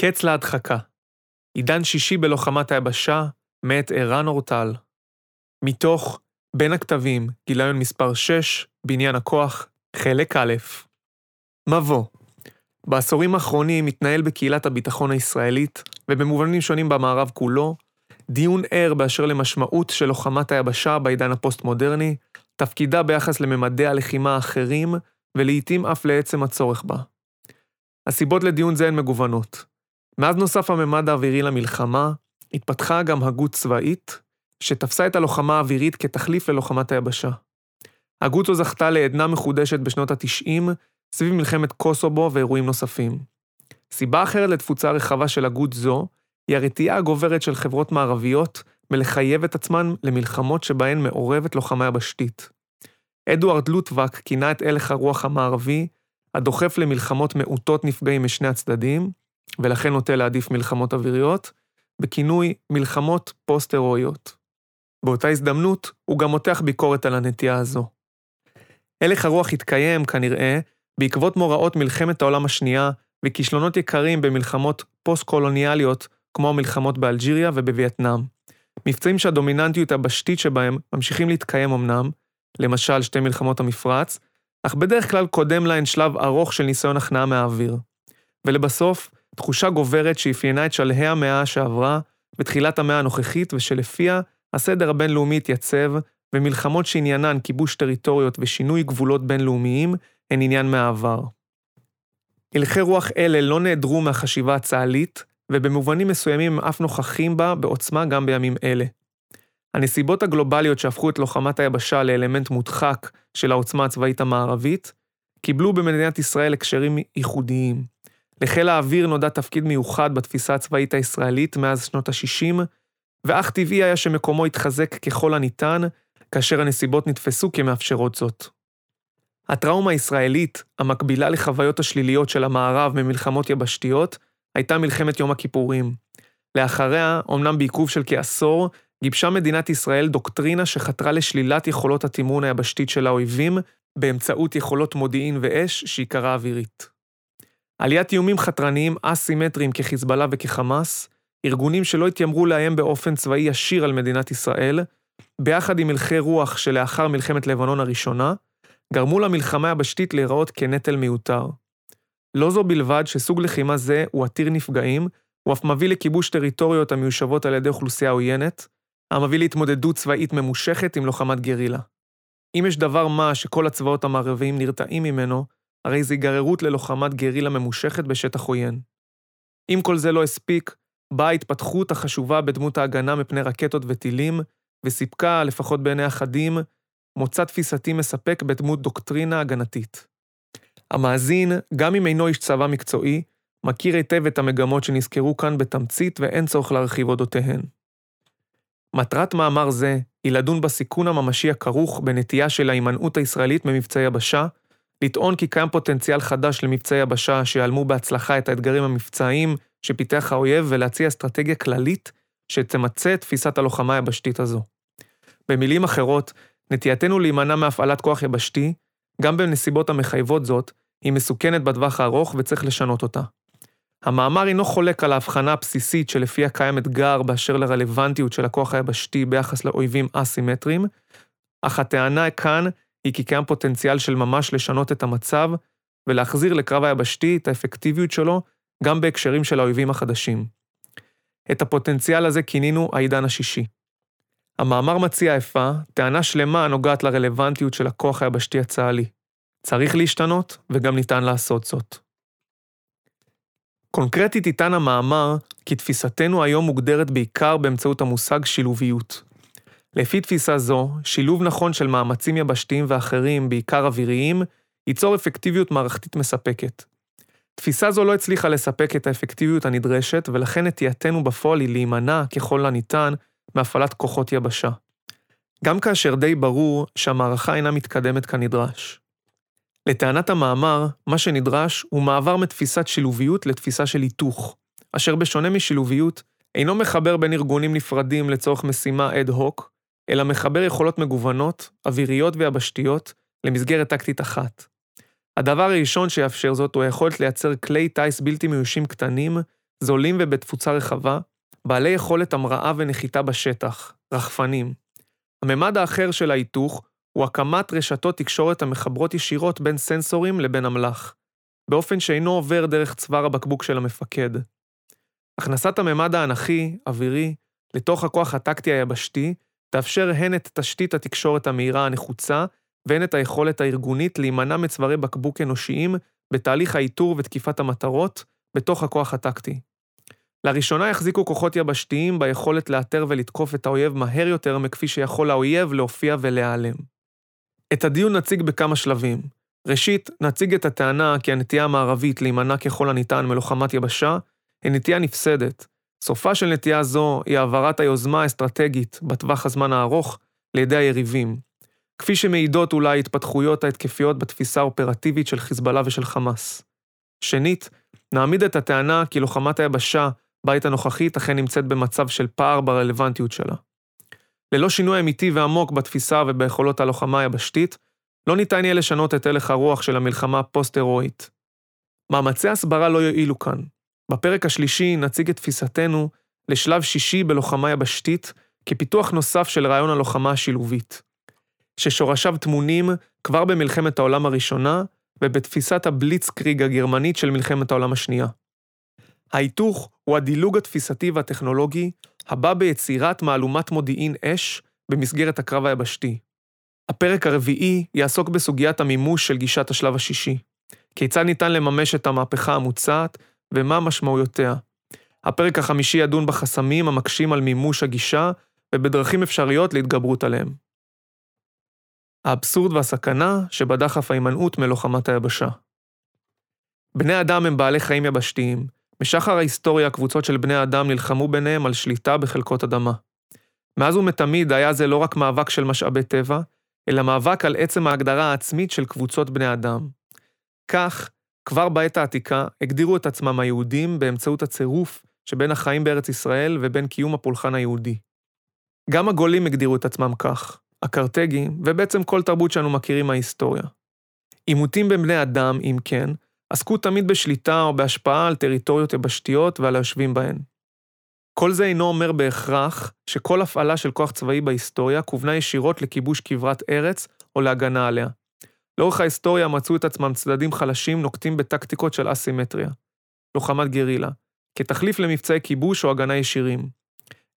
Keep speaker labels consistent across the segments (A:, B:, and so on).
A: קץ להדחקה. עידן שישי בלוחמת היבשה, מאת ערן אורטל. מתוך בין הכתבים, גיליון מספר 6, בניין הכוח, חלק א'. מבוא בעשורים האחרונים מתנהל בקהילת הביטחון הישראלית, ובמובנים שונים במערב כולו, דיון ער באשר למשמעות של לוחמת היבשה בעידן הפוסט-מודרני, תפקידה ביחס לממדי הלחימה האחרים, ולעיתים אף לעצם הצורך בה. הסיבות לדיון זה הן מגוונות. מאז נוסף הממד האווירי למלחמה, התפתחה גם הגות צבאית, שתפסה את הלוחמה האווירית כתחליף ללוחמת היבשה. הגות זו זכתה לעדנה מחודשת בשנות ה-90, סביב מלחמת קוסובו ואירועים נוספים. סיבה אחרת לתפוצה רחבה של הגות זו, היא הרתיעה הגוברת של חברות מערביות מלחייב את עצמן למלחמות שבהן מעורבת לוחמה יבשתית. אדוארד לוטבק כינה את הלך הרוח המערבי הדוחף למלחמות מעוטות נפגעים משני הצדדים, ולכן נוטה להעדיף מלחמות אוויריות, בכינוי מלחמות פוסט-הירואיות. באותה הזדמנות, הוא גם מותח ביקורת על הנטייה הזו. הלך הרוח התקיים, כנראה, בעקבות מוראות מלחמת העולם השנייה וכישלונות יקרים במלחמות פוסט-קולוניאליות, כמו המלחמות באלג'יריה ובווייטנאם. מבצעים שהדומיננטיות הבשתית שבהם ממשיכים להתקיים אמנם, למשל שתי מלחמות המפרץ, אך בדרך כלל קודם להן שלב ארוך של ניסיון הכנעה מהאוויר. ולבסוף, תחושה גוברת שאפיינה את שלהי המאה שעברה בתחילת המאה הנוכחית ושלפיה הסדר הבינלאומי התייצב, ומלחמות שעניינן כיבוש טריטוריות ושינוי גבולות בינלאומיים הן עניין מהעבר. הלכי רוח אלה לא נעדרו מהחשיבה הצה"לית, ובמובנים מסוימים אף נוכחים בה בעוצמה גם בימים אלה. הנסיבות הגלובליות שהפכו את לוחמת היבשה לאלמנט מודחק של העוצמה הצבאית המערבית, קיבלו במדינת ישראל הקשרים ייחודיים. לחיל האוויר נודע תפקיד מיוחד בתפיסה הצבאית הישראלית מאז שנות ה-60, ואך טבעי היה שמקומו יתחזק ככל הניתן, כאשר הנסיבות נתפסו כמאפשרות זאת. הטראומה הישראלית, המקבילה לחוויות השליליות של המערב ממלחמות יבשתיות, הייתה מלחמת יום הכיפורים. לאחריה, אמנם בעיכוב של כעשור, גיבשה מדינת ישראל דוקטרינה שחתרה לשלילת יכולות התמרון היבשתית של האויבים באמצעות יכולות מודיעין ואש שעיקרה אווירית. עליית איומים חתרניים אסימטריים כחיזבאללה וכחמאס, ארגונים שלא התיימרו לאיים באופן צבאי ישיר על מדינת ישראל, ביחד עם הלכי רוח שלאחר מלחמת לבנון הראשונה, גרמו למלחמה היבשתית להיראות כנטל מיותר. לא זו בלבד שסוג לחימה זה הוא עתיר נפגעים, הוא אף מביא לכיבוש טריטוריות המיושבות על ידי אוכלוסייה עוינת, המביא להתמודדות צבאית ממושכת עם לוחמת גרילה. אם יש דבר מה שכל הצבאות המערביים נרתעים ממנו, הרי זה היגררות ללוחמת גרילה ממושכת בשטח עוין. אם כל זה לא הספיק, באה ההתפתחות החשובה בדמות ההגנה מפני רקטות וטילים, וסיפקה, לפחות בעיני אחדים, מוצא תפיסתי מספק בדמות דוקטרינה הגנתית. המאזין, גם אם אינו איש צבא מקצועי, מכיר היטב את המגמות שנזכרו כאן בתמצית ואין צורך להרחיב אודותיהן. מטרת מאמר זה היא לדון בסיכון הממשי הכרוך בנטייה של ההימנעות הישראלית ממבצעי יבשה, לטעון כי קיים פוטנציאל חדש למבצעי יבשה שיעלמו בהצלחה את האתגרים המבצעיים שפיתח האויב ולהציע אסטרטגיה כללית שתמצה את תפיסת הלוחמה היבשתית הזו. במילים אחרות, נטייתנו להימנע מהפעלת כוח יבשתי, גם בנסיבות המחייבות זאת, היא מסוכנת בטווח הארוך וצריך לשנות אותה. המאמר אינו חולק על ההבחנה הבסיסית שלפיה קיים אתגר באשר לרלוונטיות של הכוח היבשתי ביחס לאויבים אסימטריים, אך הטענה כאן היא כי קיים פוטנציאל של ממש לשנות את המצב ולהחזיר לקרב היבשתי את האפקטיביות שלו גם בהקשרים של האויבים החדשים. את הפוטנציאל הזה כינינו העידן השישי. המאמר מציע אפוא טענה שלמה הנוגעת לרלוונטיות של הכוח היבשתי הצה"לי. צריך להשתנות, וגם ניתן לעשות זאת. קונקרטית יטען המאמר כי תפיסתנו היום מוגדרת בעיקר באמצעות המושג שילוביות. לפי תפיסה זו, שילוב נכון של מאמצים יבשתיים ואחרים, בעיקר אוויריים, ייצור אפקטיביות מערכתית מספקת. תפיסה זו לא הצליחה לספק את האפקטיביות הנדרשת, ולכן נטייתנו בפועל היא להימנע, ככל הניתן, מהפעלת כוחות יבשה. גם כאשר די ברור שהמערכה אינה מתקדמת כנדרש. לטענת המאמר, מה שנדרש הוא מעבר מתפיסת שילוביות לתפיסה של היתוך, אשר בשונה משילוביות, אינו מחבר בין ארגונים נפרדים לצורך משימה אד-הוק, אלא מחבר יכולות מגוונות, אוויריות ויבשתיות, למסגרת טקטית אחת. הדבר הראשון שיאפשר זאת הוא היכולת לייצר כלי טיס בלתי מיושים קטנים, זולים ובתפוצה רחבה, בעלי יכולת המראה ונחיתה בשטח, רחפנים. הממד האחר של ההיתוך הוא הקמת רשתות תקשורת המחברות ישירות בין סנסורים לבין אמל"ח, באופן שאינו עובר דרך צוואר הבקבוק של המפקד. הכנסת הממד האנכי, אווירי, לתוך הכוח הטקטי היבשתי, תאפשר הן את תשתית התקשורת המהירה הנחוצה, והן את היכולת הארגונית להימנע מצווארי בקבוק אנושיים בתהליך האיתור ותקיפת המטרות בתוך הכוח הטקטי. לראשונה יחזיקו כוחות יבשתיים ביכולת לאתר ולתקוף את האויב מהר יותר מכפי שיכול האויב להופיע ולהיעלם. את הדיון נציג בכמה שלבים. ראשית, נציג את הטענה כי הנטייה המערבית להימנע ככל הניתן מלוחמת יבשה, היא נטייה נפסדת. סופה של נטייה זו היא העברת היוזמה האסטרטגית בטווח הזמן הארוך לידי היריבים, כפי שמעידות אולי ההתפתחויות ההתקפיות בתפיסה האופרטיבית של חיזבאללה ושל חמאס. שנית, נעמיד את הטענה כי לוחמת היבשה בעת הנוכחית אכן נמצאת במצב של פער ברלוונטיות שלה. ללא שינוי אמיתי ועמוק בתפיסה וביכולות הלוחמה היבשתית, לא ניתן יהיה לשנות את הלך הרוח של המלחמה הפוסט-הירואית. מאמצי הסברה לא יועילו כאן. בפרק השלישי נציג את תפיסתנו לשלב שישי בלוחמה יבשתית כפיתוח נוסף של רעיון הלוחמה השילובית, ששורשיו טמונים כבר במלחמת העולם הראשונה ובתפיסת הבליצקריג הגרמנית של מלחמת העולם השנייה. ההיתוך הוא הדילוג התפיסתי והטכנולוגי הבא ביצירת מהלומת מודיעין אש במסגרת הקרב היבשתי. הפרק הרביעי יעסוק בסוגיית המימוש של גישת השלב השישי. כיצד ניתן לממש את המהפכה המוצעת ומה משמעויותיה. הפרק החמישי ידון בחסמים המקשים על מימוש הגישה ובדרכים אפשריות להתגברות עליהם. האבסורד והסכנה שבדחף ההימנעות מלוחמת היבשה. בני אדם הם בעלי חיים יבשתיים. משחר ההיסטוריה קבוצות של בני אדם נלחמו ביניהם על שליטה בחלקות אדמה. מאז ומתמיד היה זה לא רק מאבק של משאבי טבע, אלא מאבק על עצם ההגדרה העצמית של קבוצות בני אדם. כך, כבר בעת העתיקה הגדירו את עצמם היהודים באמצעות הצירוף שבין החיים בארץ ישראל ובין קיום הפולחן היהודי. גם הגולים הגדירו את עצמם כך, הקרתגים, ובעצם כל תרבות שאנו מכירים מההיסטוריה. עימותים בין בני אדם, אם כן, עסקו תמיד בשליטה או בהשפעה על טריטוריות יבשתיות ועל היושבים בהן. כל זה אינו אומר בהכרח שכל הפעלה של כוח צבאי בהיסטוריה כוונה ישירות לכיבוש כברת ארץ או להגנה עליה. לאורך ההיסטוריה מצאו את עצמם צדדים חלשים נוקטים בטקטיקות של אסימטריה, לוחמת גרילה, כתחליף למבצעי כיבוש או הגנה ישירים.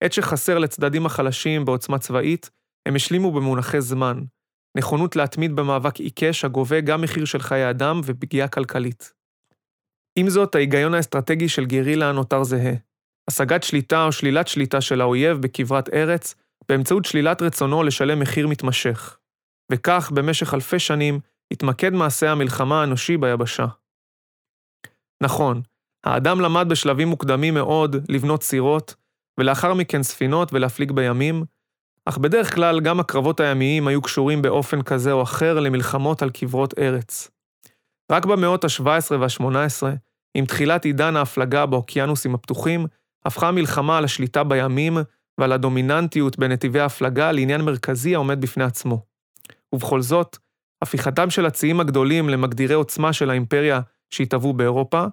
A: עת שחסר לצדדים החלשים בעוצמה צבאית, הם השלימו במונחי זמן, נכונות להתמיד במאבק עיקש הגובה גם מחיר של חיי אדם ופגיעה כלכלית. עם זאת, ההיגיון האסטרטגי של גרילה נותר זהה. השגת שליטה או שלילת שליטה של האויב בכברת ארץ, באמצעות שלילת רצונו לשלם מחיר מתמשך. וכך, במשך אלפי שנים, התמקד מעשה המלחמה האנושי ביבשה. נכון, האדם למד בשלבים מוקדמים מאוד לבנות סירות, ולאחר מכן ספינות ולהפליג בימים, אך בדרך כלל גם הקרבות הימיים היו קשורים באופן כזה או אחר למלחמות על כברות ארץ. רק במאות ה-17 וה-18, עם תחילת עידן ההפלגה באוקיינוסים הפתוחים, הפכה המלחמה על השליטה בימים ועל הדומיננטיות בנתיבי ההפלגה לעניין מרכזי העומד בפני עצמו. ובכל זאת, הפיכתם של הציים הגדולים למגדירי עוצמה של האימפריה שהתהוו באירופה,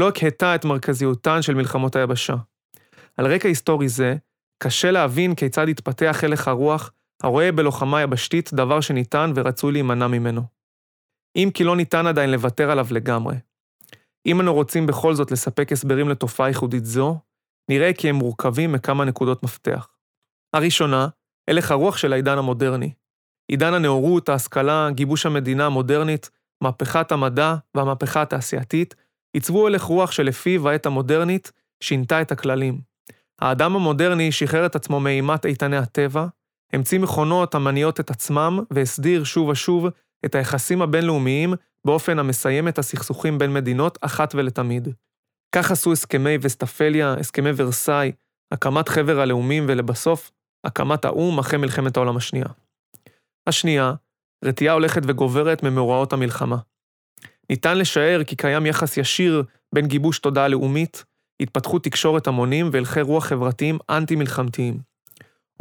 A: לא הקהתה את מרכזיותן של מלחמות היבשה. על רקע היסטורי זה, קשה להבין כיצד התפתח הלך הרוח הרואה בלוחמה יבשתית דבר שניתן ורצוי להימנע ממנו. אם כי לא ניתן עדיין לוותר עליו לגמרי. אם אנו רוצים בכל זאת לספק הסברים לתופעה ייחודית זו, נראה כי הם מורכבים מכמה נקודות מפתח. הראשונה, הלך הרוח של העידן המודרני. עידן הנאורות, ההשכלה, גיבוש המדינה המודרנית, מהפכת המדע והמהפכה התעשייתית, עיצבו הלך רוח שלפיו העת המודרנית שינתה את הכללים. האדם המודרני שחרר את עצמו מאימת איתני הטבע, המציא מכונות המניעות את עצמם והסדיר שוב ושוב את היחסים הבינלאומיים באופן המסיים את הסכסוכים בין מדינות אחת ולתמיד. כך עשו הסכמי וסטפליה, הסכמי ורסאי, הקמת חבר הלאומים ולבסוף, הקמת האו"ם אחרי מלחמת העולם השנייה. השנייה, רתיעה הולכת וגוברת ממאורעות המלחמה. ניתן לשער כי קיים יחס ישיר בין גיבוש תודעה לאומית, התפתחות תקשורת המונים והלכי רוח חברתיים אנטי-מלחמתיים.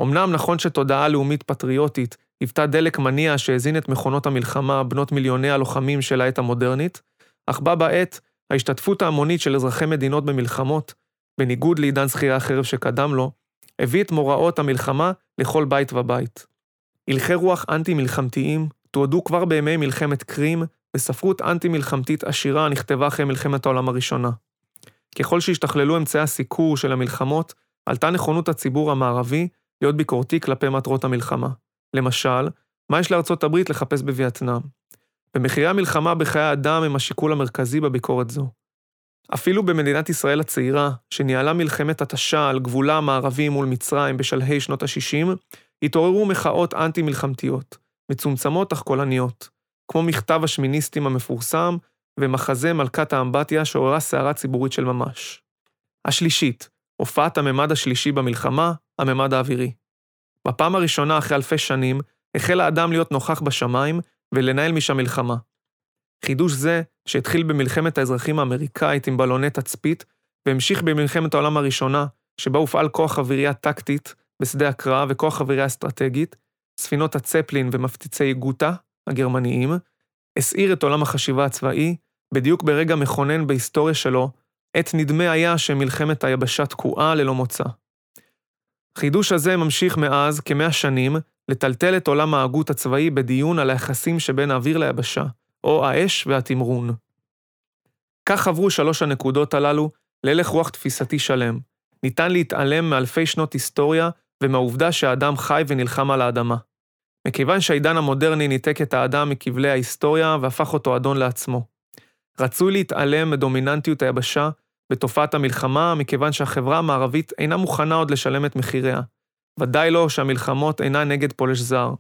A: אמנם נכון שתודעה לאומית פטריוטית היוותה דלק מניע שהזין את מכונות המלחמה בנות מיליוני הלוחמים של העת המודרנית, אך בה בעת, ההשתתפות ההמונית של אזרחי מדינות במלחמות בניגוד לעידן זכירי החרב שקדם לו, הביא את מוראות המלחמה לכל בית ובית. הלכי רוח אנטי-מלחמתיים תועדו כבר בימי מלחמת קרים, וספרות אנטי-מלחמתית עשירה נכתבה אחרי מלחמת העולם הראשונה. ככל שהשתכללו אמצעי הסיקור של המלחמות, עלתה נכונות הציבור המערבי להיות ביקורתי כלפי מטרות המלחמה. למשל, מה יש לארצות הברית לחפש בווייטנאם? ומחירי המלחמה בחיי אדם הם השיקול המרכזי בביקורת זו. אפילו במדינת ישראל הצעירה, שניהלה מלחמת התשה על גבולה המערבי מול מצרים בשלהי שנות ה-60, התעוררו מחאות אנטי-מלחמתיות, מצומצמות אך קולניות, כמו מכתב השמיניסטים המפורסם ומחזה מלכת האמבטיה שעוררה סערה ציבורית של ממש. השלישית, הופעת הממד השלישי במלחמה, הממד האווירי. בפעם הראשונה אחרי אלפי שנים, החל האדם להיות נוכח בשמיים ולנהל משם מלחמה. חידוש זה, שהתחיל במלחמת האזרחים האמריקאית עם בלוני תצפית, והמשיך במלחמת העולם הראשונה, שבה הופעל כוח אווירייה טקטית בשדה הקרב וכוח אווירייה אסטרטגית, ספינות הצפלין ומפציצי גוטה, הגרמניים, הסעיר את עולם החשיבה הצבאי, בדיוק ברגע מכונן בהיסטוריה שלו, עת נדמה היה שמלחמת היבשה תקועה ללא מוצא. החידוש הזה ממשיך מאז כמאה שנים לטלטל את עולם ההגות הצבאי בדיון על היחסים שבין האוויר ליבשה, או האש והתמרון. כך עברו שלוש הנקודות הללו להלך רוח תפיסתי שלם. ניתן להתעלם מאלפי שנות היסטוריה ומהעובדה שהאדם חי ונלחם על האדמה. מכיוון שהעידן המודרני ניתק את האדם מכבלי ההיסטוריה והפך אותו אדון לעצמו. רצוי להתעלם מדומיננטיות היבשה בתופעת המלחמה, מכיוון שהחברה המערבית אינה מוכנה עוד לשלם את מחיריה. ודאי לא שהמלחמות אינן נגד פולש זר.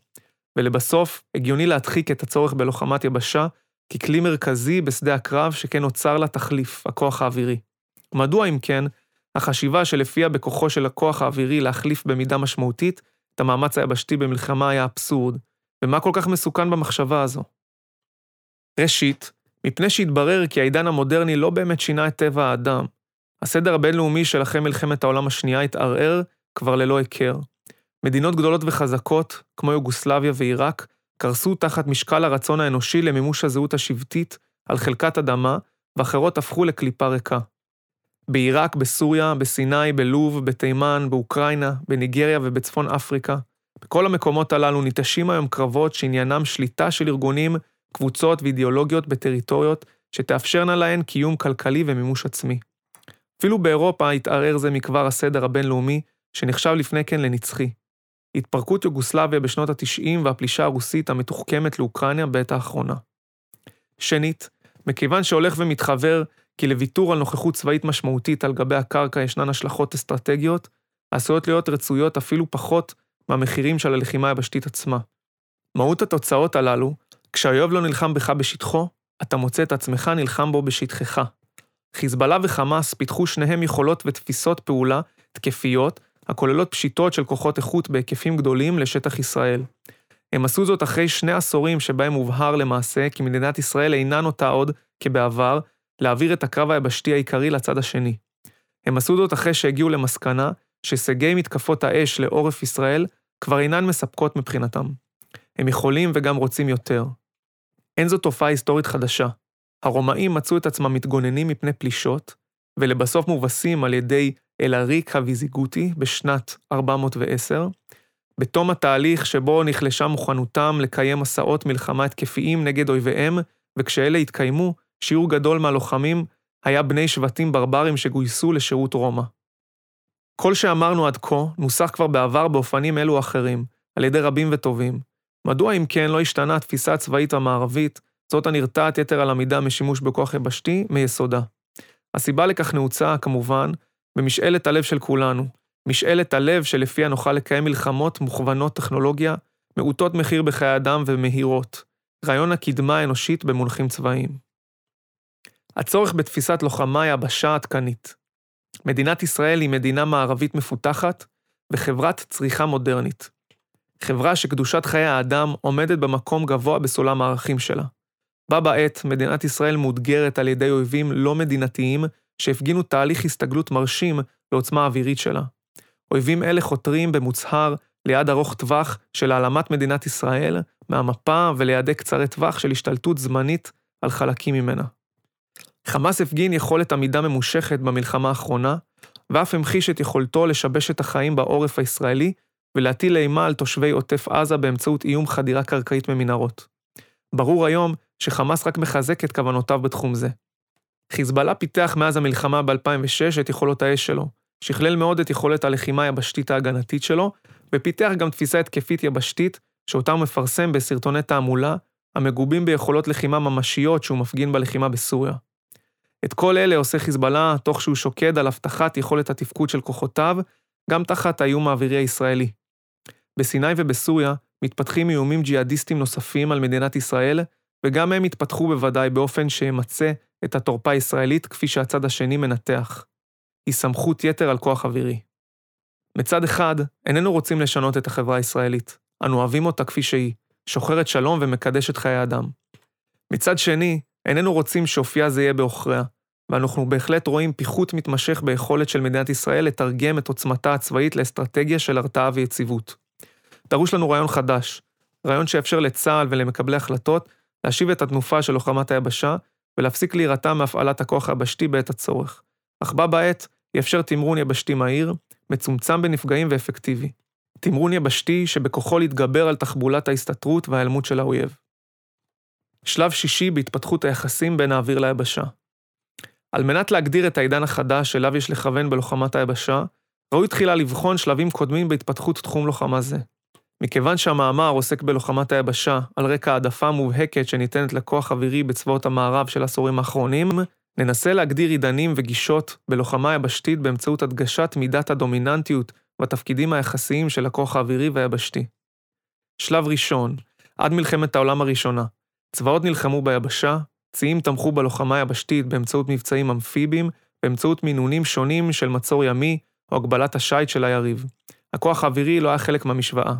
A: ולבסוף, הגיוני להדחיק את הצורך בלוחמת יבשה ככלי מרכזי בשדה הקרב שכן נוצר לה תחליף, הכוח האווירי. מדוע אם כן, החשיבה שלפיה בכוחו של הכוח האווירי להחליף במידה משמעותית את המאמץ היבשתי במלחמה היה אבסורד, ומה כל כך מסוכן במחשבה הזו? ראשית, מפני שהתברר כי העידן המודרני לא באמת שינה את טבע האדם. הסדר הבינלאומי של אחרי מלחמת העולם השנייה התערער כבר ללא היכר. מדינות גדולות וחזקות, כמו יוגוסלביה ועיראק, קרסו תחת משקל הרצון האנושי למימוש הזהות השבטית על חלקת אדמה, ואחרות הפכו לקליפה ריקה. בעיראק, בסוריה, בסיני, בלוב, בתימן, באוקראינה, בניגריה ובצפון אפריקה. בכל המקומות הללו ניטשים היום קרבות שעניינם שליטה של ארגונים, קבוצות ואידיאולוגיות בטריטוריות שתאפשרנה להן קיום כלכלי ומימוש עצמי. אפילו באירופה התערער זה מכבר הסדר הבינלאומי, שנחשב לפני כן לנצחי. התפרקות יוגוסלביה בשנות ה-90 והפלישה הרוסית המתוחכמת לאוקראינה בעת האחרונה. שנית, מכיוון שהולך ומתחבר כי לוויתור על נוכחות צבאית משמעותית על גבי הקרקע ישנן השלכות אסטרטגיות, עשויות להיות רצויות אפילו פחות מהמחירים של הלחימה היבשתית עצמה. מהות התוצאות הללו, כשהאויב לא נלחם בך בשטחו, אתה מוצא את עצמך נלחם בו בשטחך. חיזבאללה וחמאס פיתחו שניהם יכולות ותפיסות פעולה תקפיות, הכוללות פשיטות של כוחות איכות בהיקפים גדולים לשטח ישראל. הם עשו זאת אחרי שני עשורים שבהם הובהר למעשה כי מדינת ישראל אינה נוטה עוד, כבעבר, להעביר את הקרב היבשתי העיקרי לצד השני. הם עשו זאת אחרי שהגיעו למסקנה שהישגי מתקפות האש לעורף ישראל כבר אינן מספקות מבחינתם. הם יכולים וגם רוצים יותר. אין זו תופעה היסטורית חדשה. הרומאים מצאו את עצמם מתגוננים מפני פלישות, ולבסוף מובסים על ידי אלאריק הוויזיגוטי בשנת 410, בתום התהליך שבו נחלשה מוכנותם לקיים מסעות מלחמה התקפיים נגד אויביהם, וכשאלה התקיימו, שיעור גדול מהלוחמים היה בני שבטים ברברים שגויסו לשירות רומא. כל שאמרנו עד כה נוסח כבר בעבר באופנים אלו אחרים, על ידי רבים וטובים. מדוע אם כן לא השתנה התפיסה הצבאית המערבית, זאת הנרתעת יתר על המידה משימוש בכוח יבשתי, מיסודה? הסיבה לכך נעוצה, כמובן, במשאלת הלב של כולנו, משאלת הלב שלפיה נוכל לקיים מלחמות מוכוונות טכנולוגיה, מעוטות מחיר בחיי אדם ומהירות, רעיון הקדמה האנושית במונחים צבאיים. הצורך בתפיסת לוחמה יבשה עדכנית. מדינת ישראל היא מדינה מערבית מפותחת וחברת צריכה מודרנית. חברה שקדושת חיי האדם עומדת במקום גבוה בסולם הערכים שלה. בה בעת, מדינת ישראל מאותגרת על ידי אויבים לא מדינתיים שהפגינו תהליך הסתגלות מרשים לעוצמה האווירית שלה. אויבים אלה חותרים במוצהר ליעד ארוך טווח של העלמת מדינת ישראל מהמפה וליעדי קצרי טווח של השתלטות זמנית על חלקים ממנה. חמאס הפגין יכולת עמידה ממושכת במלחמה האחרונה, ואף המחיש את יכולתו לשבש את החיים בעורף הישראלי ולהטיל אימה על תושבי עוטף עזה באמצעות איום חדירה קרקעית ממנהרות. ברור היום שחמאס רק מחזק את כוונותיו בתחום זה. חיזבאללה פיתח מאז המלחמה ב-2006 את יכולות האש שלו, שכלל מאוד את יכולת הלחימה היבשתית ההגנתית שלו, ופיתח גם תפיסה התקפית יבשתית, שאותה הוא מפרסם בסרטוני תעמולה, המגובים ביכולות לחימה ממשיות שהוא מפגין בלחימה בסוריה. את כל אלה עושה חיזבאללה תוך שהוא שוקד על הבטחת יכולת התפקוד של כוחותיו, גם תחת האיום האווירי הישראלי. בסיני ובסוריה מתפתחים איומים ג'יהאדיסטים נוספים על מדינת ישראל, וגם הם יתפתחו בוודאי באופן שימצה את התורפה הישראלית כפי שהצד השני מנתח. היא סמכות יתר על כוח אווירי. מצד אחד, איננו רוצים לשנות את החברה הישראלית. אנו אוהבים אותה כפי שהיא, שוחרת שלום ומקדשת חיי אדם. מצד שני, איננו רוצים שאופייה זה יהיה בעוכריה, ואנחנו בהחלט רואים פיחות מתמשך ביכולת של מדינת ישראל לתרגם את עוצמתה הצבאית לאסטרטגיה של הרתעה ויציבות. דרוש לנו רעיון חדש, רעיון שיאפשר לצה"ל ולמקבלי החלטות להשיב את התנופה של לוחמת היבשה ולהפסיק להירתע מהפעלת הכוח היבשתי בעת הצורך. אך בה בעת יאפשר תמרון יבשתי מהיר, מצומצם בנפגעים ואפקטיבי. תמרון יבשתי שבכוחו להתגבר על תחבולת ההסתתרות וההיעלמות של האויב. שלב שישי בהתפתחות היחסים בין האוויר ליבשה. על מנת להגדיר את העידן החדש שאליו יש לכוון בלוחמת היבשה, ראוי תחילה לבחון שלבים קודמים בהתפתחות תחום לוחמה זה. מכיוון שהמאמר עוסק בלוחמת היבשה על רקע העדפה מובהקת שניתנת לכוח אווירי בצבאות המערב של העשורים האחרונים, ננסה להגדיר עידנים וגישות בלוחמה יבשתית באמצעות הדגשת מידת הדומיננטיות והתפקידים היחסיים של הכוח האווירי והיבשתי. שלב ראשון, עד מלחמת העולם הראשונה, צבאות נלחמו ביבשה, ציים תמכו בלוחמה יבשתית באמצעות מבצעים אמפיביים, באמצעות מינונים שונים של מצור ימי או הגבלת השיט של היריב. הכוח האווירי לא היה חלק מהמשוואה.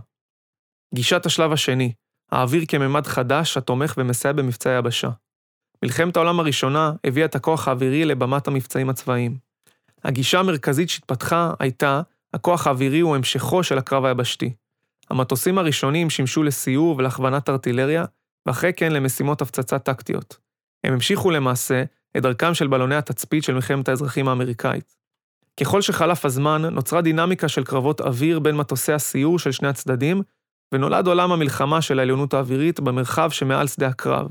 A: גישת השלב השני, האוויר כממד חדש התומך ומסייע במבצעי היבשה. מלחמת העולם הראשונה הביאה את הכוח האווירי לבמת המבצעים הצבאיים. הגישה המרכזית שהתפתחה הייתה, הכוח האווירי הוא המשכו של הקרב היבשתי. המטוסים הראשונים שימשו לסיור ולהכוונת ארטילריה, ואחרי כן למשימות הפצצה טקטיות. הם המשיכו למעשה את דרכם של בלוני התצפית של מלחמת האזרחים האמריקאית. ככל שחלף הזמן, נוצרה דינמיקה של קרבות אוויר בין מטוסי הסיור של שני הצדדים, ונולד עולם המלחמה של העליונות האווירית במרחב שמעל שדה הקרב.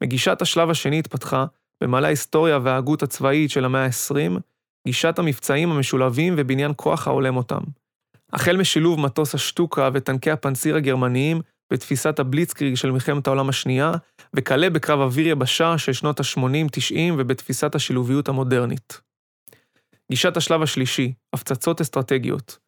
A: מגישת השלב השני התפתחה, במעלה ההיסטוריה וההגות הצבאית של המאה ה-20, גישת המבצעים המשולבים ובניין כוח ההולם אותם. החל משילוב מטוס השטוקה וטנקי הפנציר הגרמניים בתפיסת הבליצקריג של מלחמת העולם השנייה, וכלה בקרב אוויר יבשה של שנות ה-80-90 ובתפיסת השילוביות המודרנית. גישת השלב השלישי, הפצצות אסטרטגיות.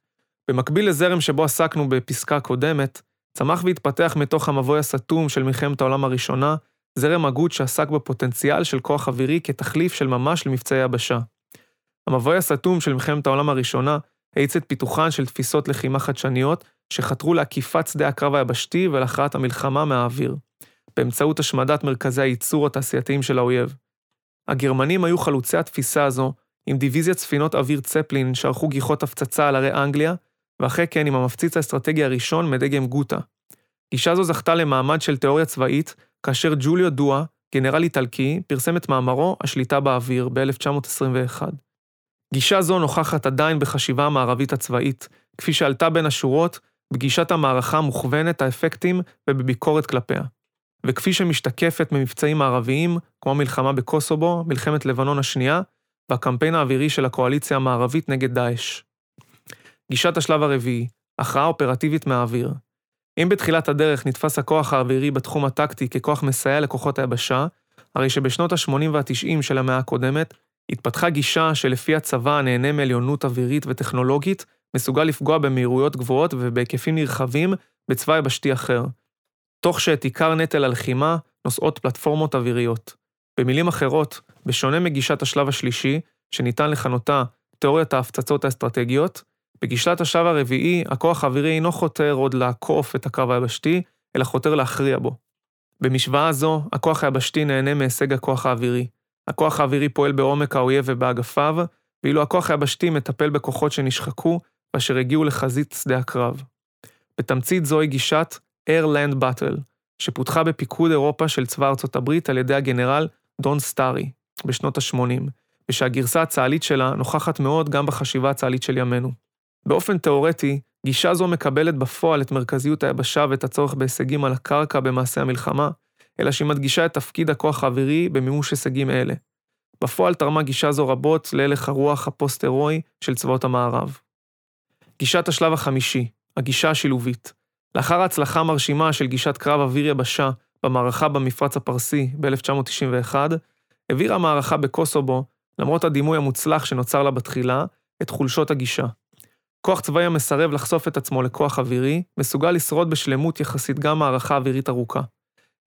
A: במקביל לזרם שבו עסקנו בפסקה קודמת, צמח והתפתח מתוך המבוי הסתום של מלחמת העולם הראשונה, זרם הגות שעסק בפוטנציאל של כוח אווירי כתחליף של ממש למבצעי יבשה. המבוי הסתום של מלחמת העולם הראשונה האיץ את פיתוחן של תפיסות לחימה חדשניות שחתרו לעקיפת שדה הקרב היבשתי ולהכרעת המלחמה מהאוויר, באמצעות השמדת מרכזי הייצור התעשייתיים של האויב. הגרמנים היו חלוצי התפיסה הזו, עם דיוויזיית ספינות אוויר צפלין שערכו גיחות הפצצה על ערי אנגליה, ואחרי כן עם המפציץ האסטרטגי הראשון מדגם גוטה. גישה זו זכתה למעמד של תיאוריה צבאית, כאשר ג'וליו דואה, גנרל איטלקי, פרסם את מאמרו "השליטה באוויר" ב-1921. גישה זו נוכחת עדיין בחשיבה המערבית הצבאית, כפי שעלתה בין השורות בגישת המערכה מוכוונת האפקטים ובביקורת כלפיה. וכפי שמשתקפת ממבצעים מערביים, כמו המלחמה בקוסובו, מלחמת לבנון השנייה, והקמפיין האווירי של הקואליציה המערבית נגד דאעש. גישת השלב הרביעי, הכרעה אופרטיבית מהאוויר. אם בתחילת הדרך נתפס הכוח האווירי בתחום הטקטי ככוח מסייע לכוחות היבשה, הרי שבשנות ה-80 וה-90 של המאה הקודמת, התפתחה גישה שלפי הצבא הנהנה מעליונות אווירית וטכנולוגית, מסוגל לפגוע במהירויות גבוהות ובהיקפים נרחבים בצבא יבשתי אחר, תוך שאת עיקר נטל הלחימה נושאות פלטפורמות אוויריות. במילים אחרות, בשונה מגישת השלב השלישי, שניתן לכנותה תיאוריית ההפצצות האסטרטגיות, בגישת השלב הרביעי, הכוח האווירי אינו חותר עוד לעקוף את הקרב היבשתי, אלא חותר להכריע בו. במשוואה זו, הכוח היבשתי נהנה מהישג הכוח האווירי. הכוח האווירי פועל בעומק האויב ובאגפיו, ואילו הכוח היבשתי מטפל בכוחות שנשחקו ואשר הגיעו לחזית שדה הקרב. בתמצית זוהי גישת Air Land Battle, שפותחה בפיקוד אירופה של צבא ארצות הברית על ידי הגנרל דון סטארי בשנות ה-80, ושהגרסה הצה"לית שלה נוכחת מאוד גם בחשיבה הצה"לית של ימינו. באופן תאורטי, גישה זו מקבלת בפועל את מרכזיות היבשה ואת הצורך בהישגים על הקרקע במעשה המלחמה, אלא שהיא מדגישה את תפקיד הכוח האווירי במימוש הישגים אלה. בפועל תרמה גישה זו רבות להלך הרוח הפוסט-הירואי של צבאות המערב. גישת השלב החמישי, הגישה השילובית. לאחר ההצלחה המרשימה של גישת קרב אוויר-יבשה במערכה במפרץ הפרסי ב-1991, העבירה המערכה בקוסובו, למרות הדימוי המוצלח שנוצר לה בתחילה, את חולשות הגישה. כוח צבאי המסרב לחשוף את עצמו לכוח אווירי, מסוגל לשרוד בשלמות יחסית גם מערכה אווירית ארוכה.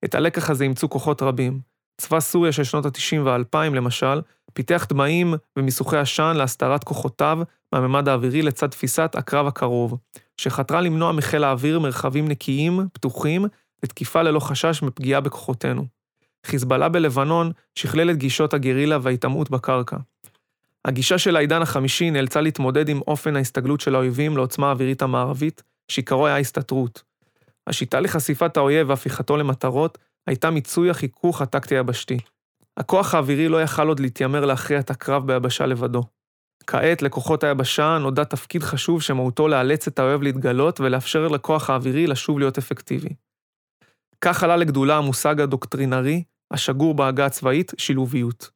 A: את הלקח הזה אימצו כוחות רבים. צבא סוריה של שנות ה-90 וה-2000, למשל, פיתח דמעים ומיסוכי עשן להסתרת כוחותיו מהממד האווירי לצד תפיסת הקרב הקרוב, שחתרה למנוע מחיל האוויר מרחבים נקיים, פתוחים, ותקיפה ללא חשש מפגיעה בכוחותינו. חיזבאללה בלבנון שכלל את גישות הגרילה וההיטמעות בקרקע. הגישה של העידן החמישי נאלצה להתמודד עם אופן ההסתגלות של האויבים לעוצמה האווירית המערבית, שעיקרו היה הסתתרות. השיטה לחשיפת האויב והפיכתו למטרות הייתה מיצוי החיכוך הטקטי-יבשתי. הכוח האווירי לא יכל עוד להתיימר להכריע את הקרב ביבשה לבדו. כעת, לכוחות היבשה נודע תפקיד חשוב שמהותו לאלץ את האויב להתגלות ולאפשר לכוח האווירי לשוב להיות אפקטיבי. כך עלה לגדולה המושג הדוקטרינרי, השגור בעגה הצבאית, שילוביות.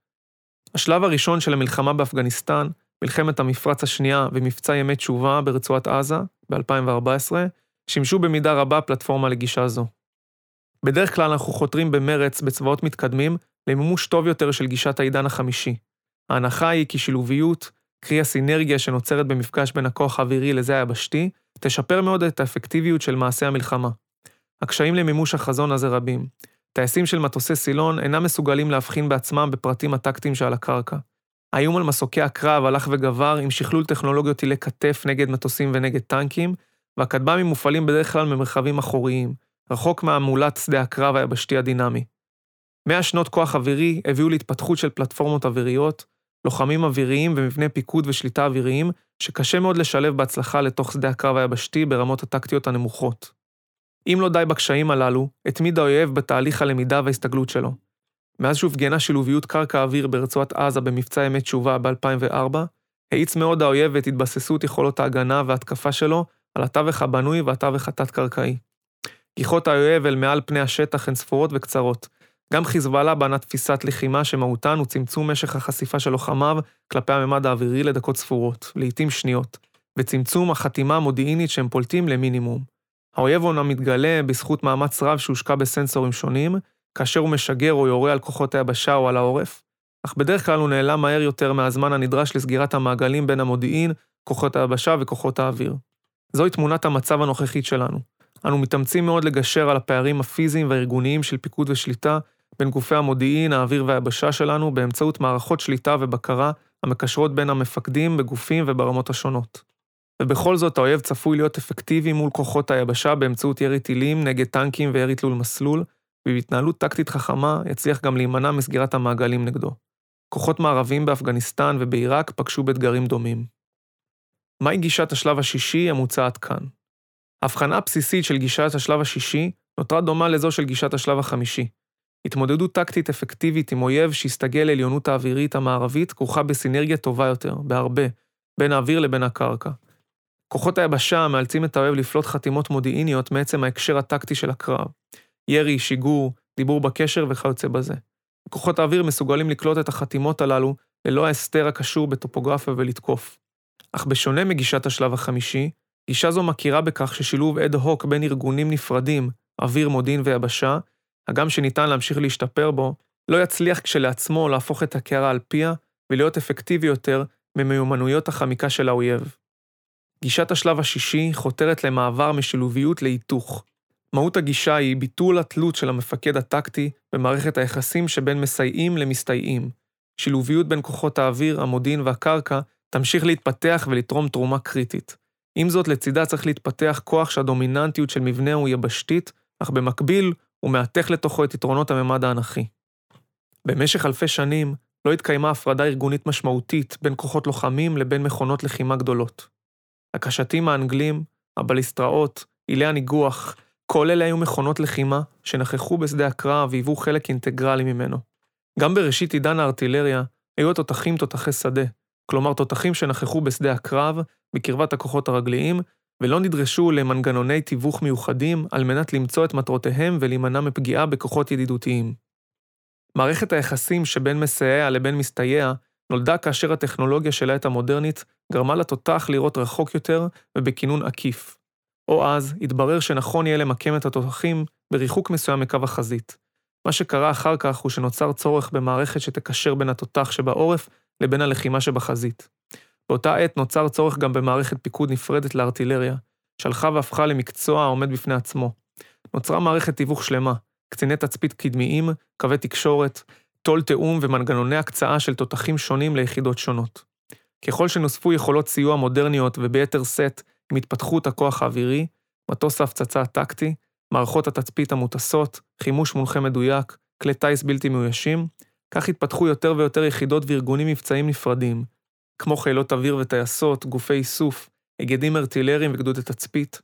A: השלב הראשון של המלחמה באפגניסטן, מלחמת המפרץ השנייה ומבצע ימי תשובה ברצועת עזה, ב-2014, שימשו במידה רבה פלטפורמה לגישה זו. בדרך כלל אנחנו חותרים במרץ בצבאות מתקדמים למימוש טוב יותר של גישת העידן החמישי. ההנחה היא כי שילוביות, קרי הסינרגיה שנוצרת במפגש בין הכוח האווירי לזה היבשתי, תשפר מאוד את האפקטיביות של מעשה המלחמה. הקשיים למימוש החזון הזה רבים. טייסים של מטוסי סילון אינם מסוגלים להבחין בעצמם בפרטים הטקטיים שעל הקרקע. האיום על מסוקי הקרב הלך וגבר עם שכלול טכנולוגיות טילי כתף נגד מטוסים ונגד טנקים, והכטב"מים מופעלים בדרך כלל ממרחבים אחוריים, רחוק מהמולת שדה הקרב היבשתי הדינמי. מאה שנות כוח אווירי הביאו להתפתחות של פלטפורמות אוויריות, לוחמים אוויריים ומבני פיקוד ושליטה אוויריים, שקשה מאוד לשלב בהצלחה לתוך שדה הקרב היבשתי ברמות הטקטיות הנמוכות. אם לא די בקשיים הללו, התמיד האויב בתהליך הלמידה וההסתגלות שלו. מאז שהופגנה שילוביות קרקע-אוויר ברצועת עזה במבצע ימי תשובה ב-2004, האיץ מאוד האויב את התבססות יכולות ההגנה וההתקפה שלו על התווך הבנוי והתווך התת-קרקעי. גיחות האויב אל מעל פני השטח הן ספורות וקצרות. גם חיזבאללה בנה תפיסת לחימה שמהותן הוא צמצום משך החשיפה של לוחמיו כלפי הממד האווירי לדקות ספורות, לעתים שניות, וצמצום החתימה המודיעינית שהם פולטים למינימום. האויב אומנם מתגלה בזכות מאמץ רב שהושקע בסנסורים שונים, כאשר הוא משגר או יורה על כוחות היבשה או על העורף, אך בדרך כלל הוא נעלם מהר יותר מהזמן הנדרש לסגירת המעגלים בין המודיעין, כוחות היבשה וכוחות האוויר. זוהי תמונת המצב הנוכחית שלנו. אנו מתאמצים מאוד לגשר על הפערים הפיזיים והארגוניים של פיקוד ושליטה בין גופי המודיעין, האוויר והיבשה שלנו באמצעות מערכות שליטה ובקרה המקשרות בין המפקדים בגופים וברמות השונות. ובכל זאת האויב צפוי להיות אפקטיבי מול כוחות היבשה באמצעות ירי טילים נגד טנקים וירי תלול מסלול, ובהתנהלות טקטית חכמה יצליח גם להימנע מסגירת המעגלים נגדו. כוחות מערבים באפגניסטן ובעיראק פגשו באתגרים דומים. מהי גישת השלב השישי המוצעת כאן? ההבחנה הבסיסית של גישת השלב השישי נותרה דומה לזו של גישת השלב החמישי. התמודדות טקטית אפקטיבית עם אויב שהסתגל לעליונות האווירית המערבית כרוכה בסינרגיה טובה יותר, בהרבה, בין האוויר לבין הקרקע. כוחות היבשה מאלצים את האויב לפלוט חתימות מודיעיניות מעצם ההקשר הטקטי של הקרב. ירי, שיגור, דיבור בקשר וכיוצא בזה. כוחות האוויר מסוגלים לקלוט את החתימות הללו ללא ההסתר הקשור בטופוגרפיה ולתקוף. אך בשונה מגישת השלב החמישי, גישה זו מכירה בכך ששילוב אד הוק בין ארגונים נפרדים, אוויר, מודיעין ויבשה, הגם שניתן להמשיך להשתפר בו, לא יצליח כשלעצמו להפוך את הקערה על פיה ולהיות אפקטיבי יותר ממיומנויות החמיקה של האויב. גישת השלב השישי חותרת למעבר משילוביות להיתוך. מהות הגישה היא ביטול התלות של המפקד הטקטי במערכת היחסים שבין מסייעים למסתייעים. שילוביות בין כוחות האוויר, המודיעין והקרקע תמשיך להתפתח ולתרום תרומה קריטית. עם זאת, לצידה צריך להתפתח כוח שהדומיננטיות של מבנהו היא יבשתית, אך במקביל הוא מהתך לתוכו את יתרונות הממד האנכי. במשך אלפי שנים לא התקיימה הפרדה ארגונית משמעותית בין כוחות לוחמים לבין מכונות לחימה גדולות. הקשתים האנגלים, הבליסטראות, עילי הניגוח, כל אלה היו מכונות לחימה שנכחו בשדה הקרב והיוו חלק אינטגרלי ממנו. גם בראשית עידן הארטילריה, היו התותחים תותחי שדה, כלומר תותחים שנכחו בשדה הקרב, בקרבת הכוחות הרגליים, ולא נדרשו למנגנוני תיווך מיוחדים על מנת למצוא את מטרותיהם ולהימנע מפגיעה בכוחות ידידותיים. מערכת היחסים שבין מסייע לבין מסתייע נולדה כאשר הטכנולוגיה של העת המודרנית גרמה לתותח לראות רחוק יותר ובכינון עקיף. או אז התברר שנכון יהיה למקם את התותחים בריחוק מסוים מקו החזית. מה שקרה אחר כך הוא שנוצר צורך במערכת שתקשר בין התותח שבעורף לבין הלחימה שבחזית. באותה עת נוצר צורך גם במערכת פיקוד נפרדת לארטילריה, שהלכה והפכה למקצוע העומד בפני עצמו. נוצרה מערכת תיווך שלמה, קציני תצפית קדמיים, קווי תקשורת, טול תיאום ומנגנוני הקצאה של תותחים שונים ליחידות שונות. ככל שנוספו יכולות סיוע מודרניות וביתר שאת עם התפתחות הכוח האווירי, מטוס ההפצצה הטקטי, מערכות התצפית המוטסות, חימוש מונחה מדויק, כלי טיס בלתי מאוישים, כך התפתחו יותר ויותר יחידות וארגונים מבצעיים נפרדים, כמו חילות אוויר וטייסות, גופי איסוף, היגדים ארטילריים וגדודי תצפית,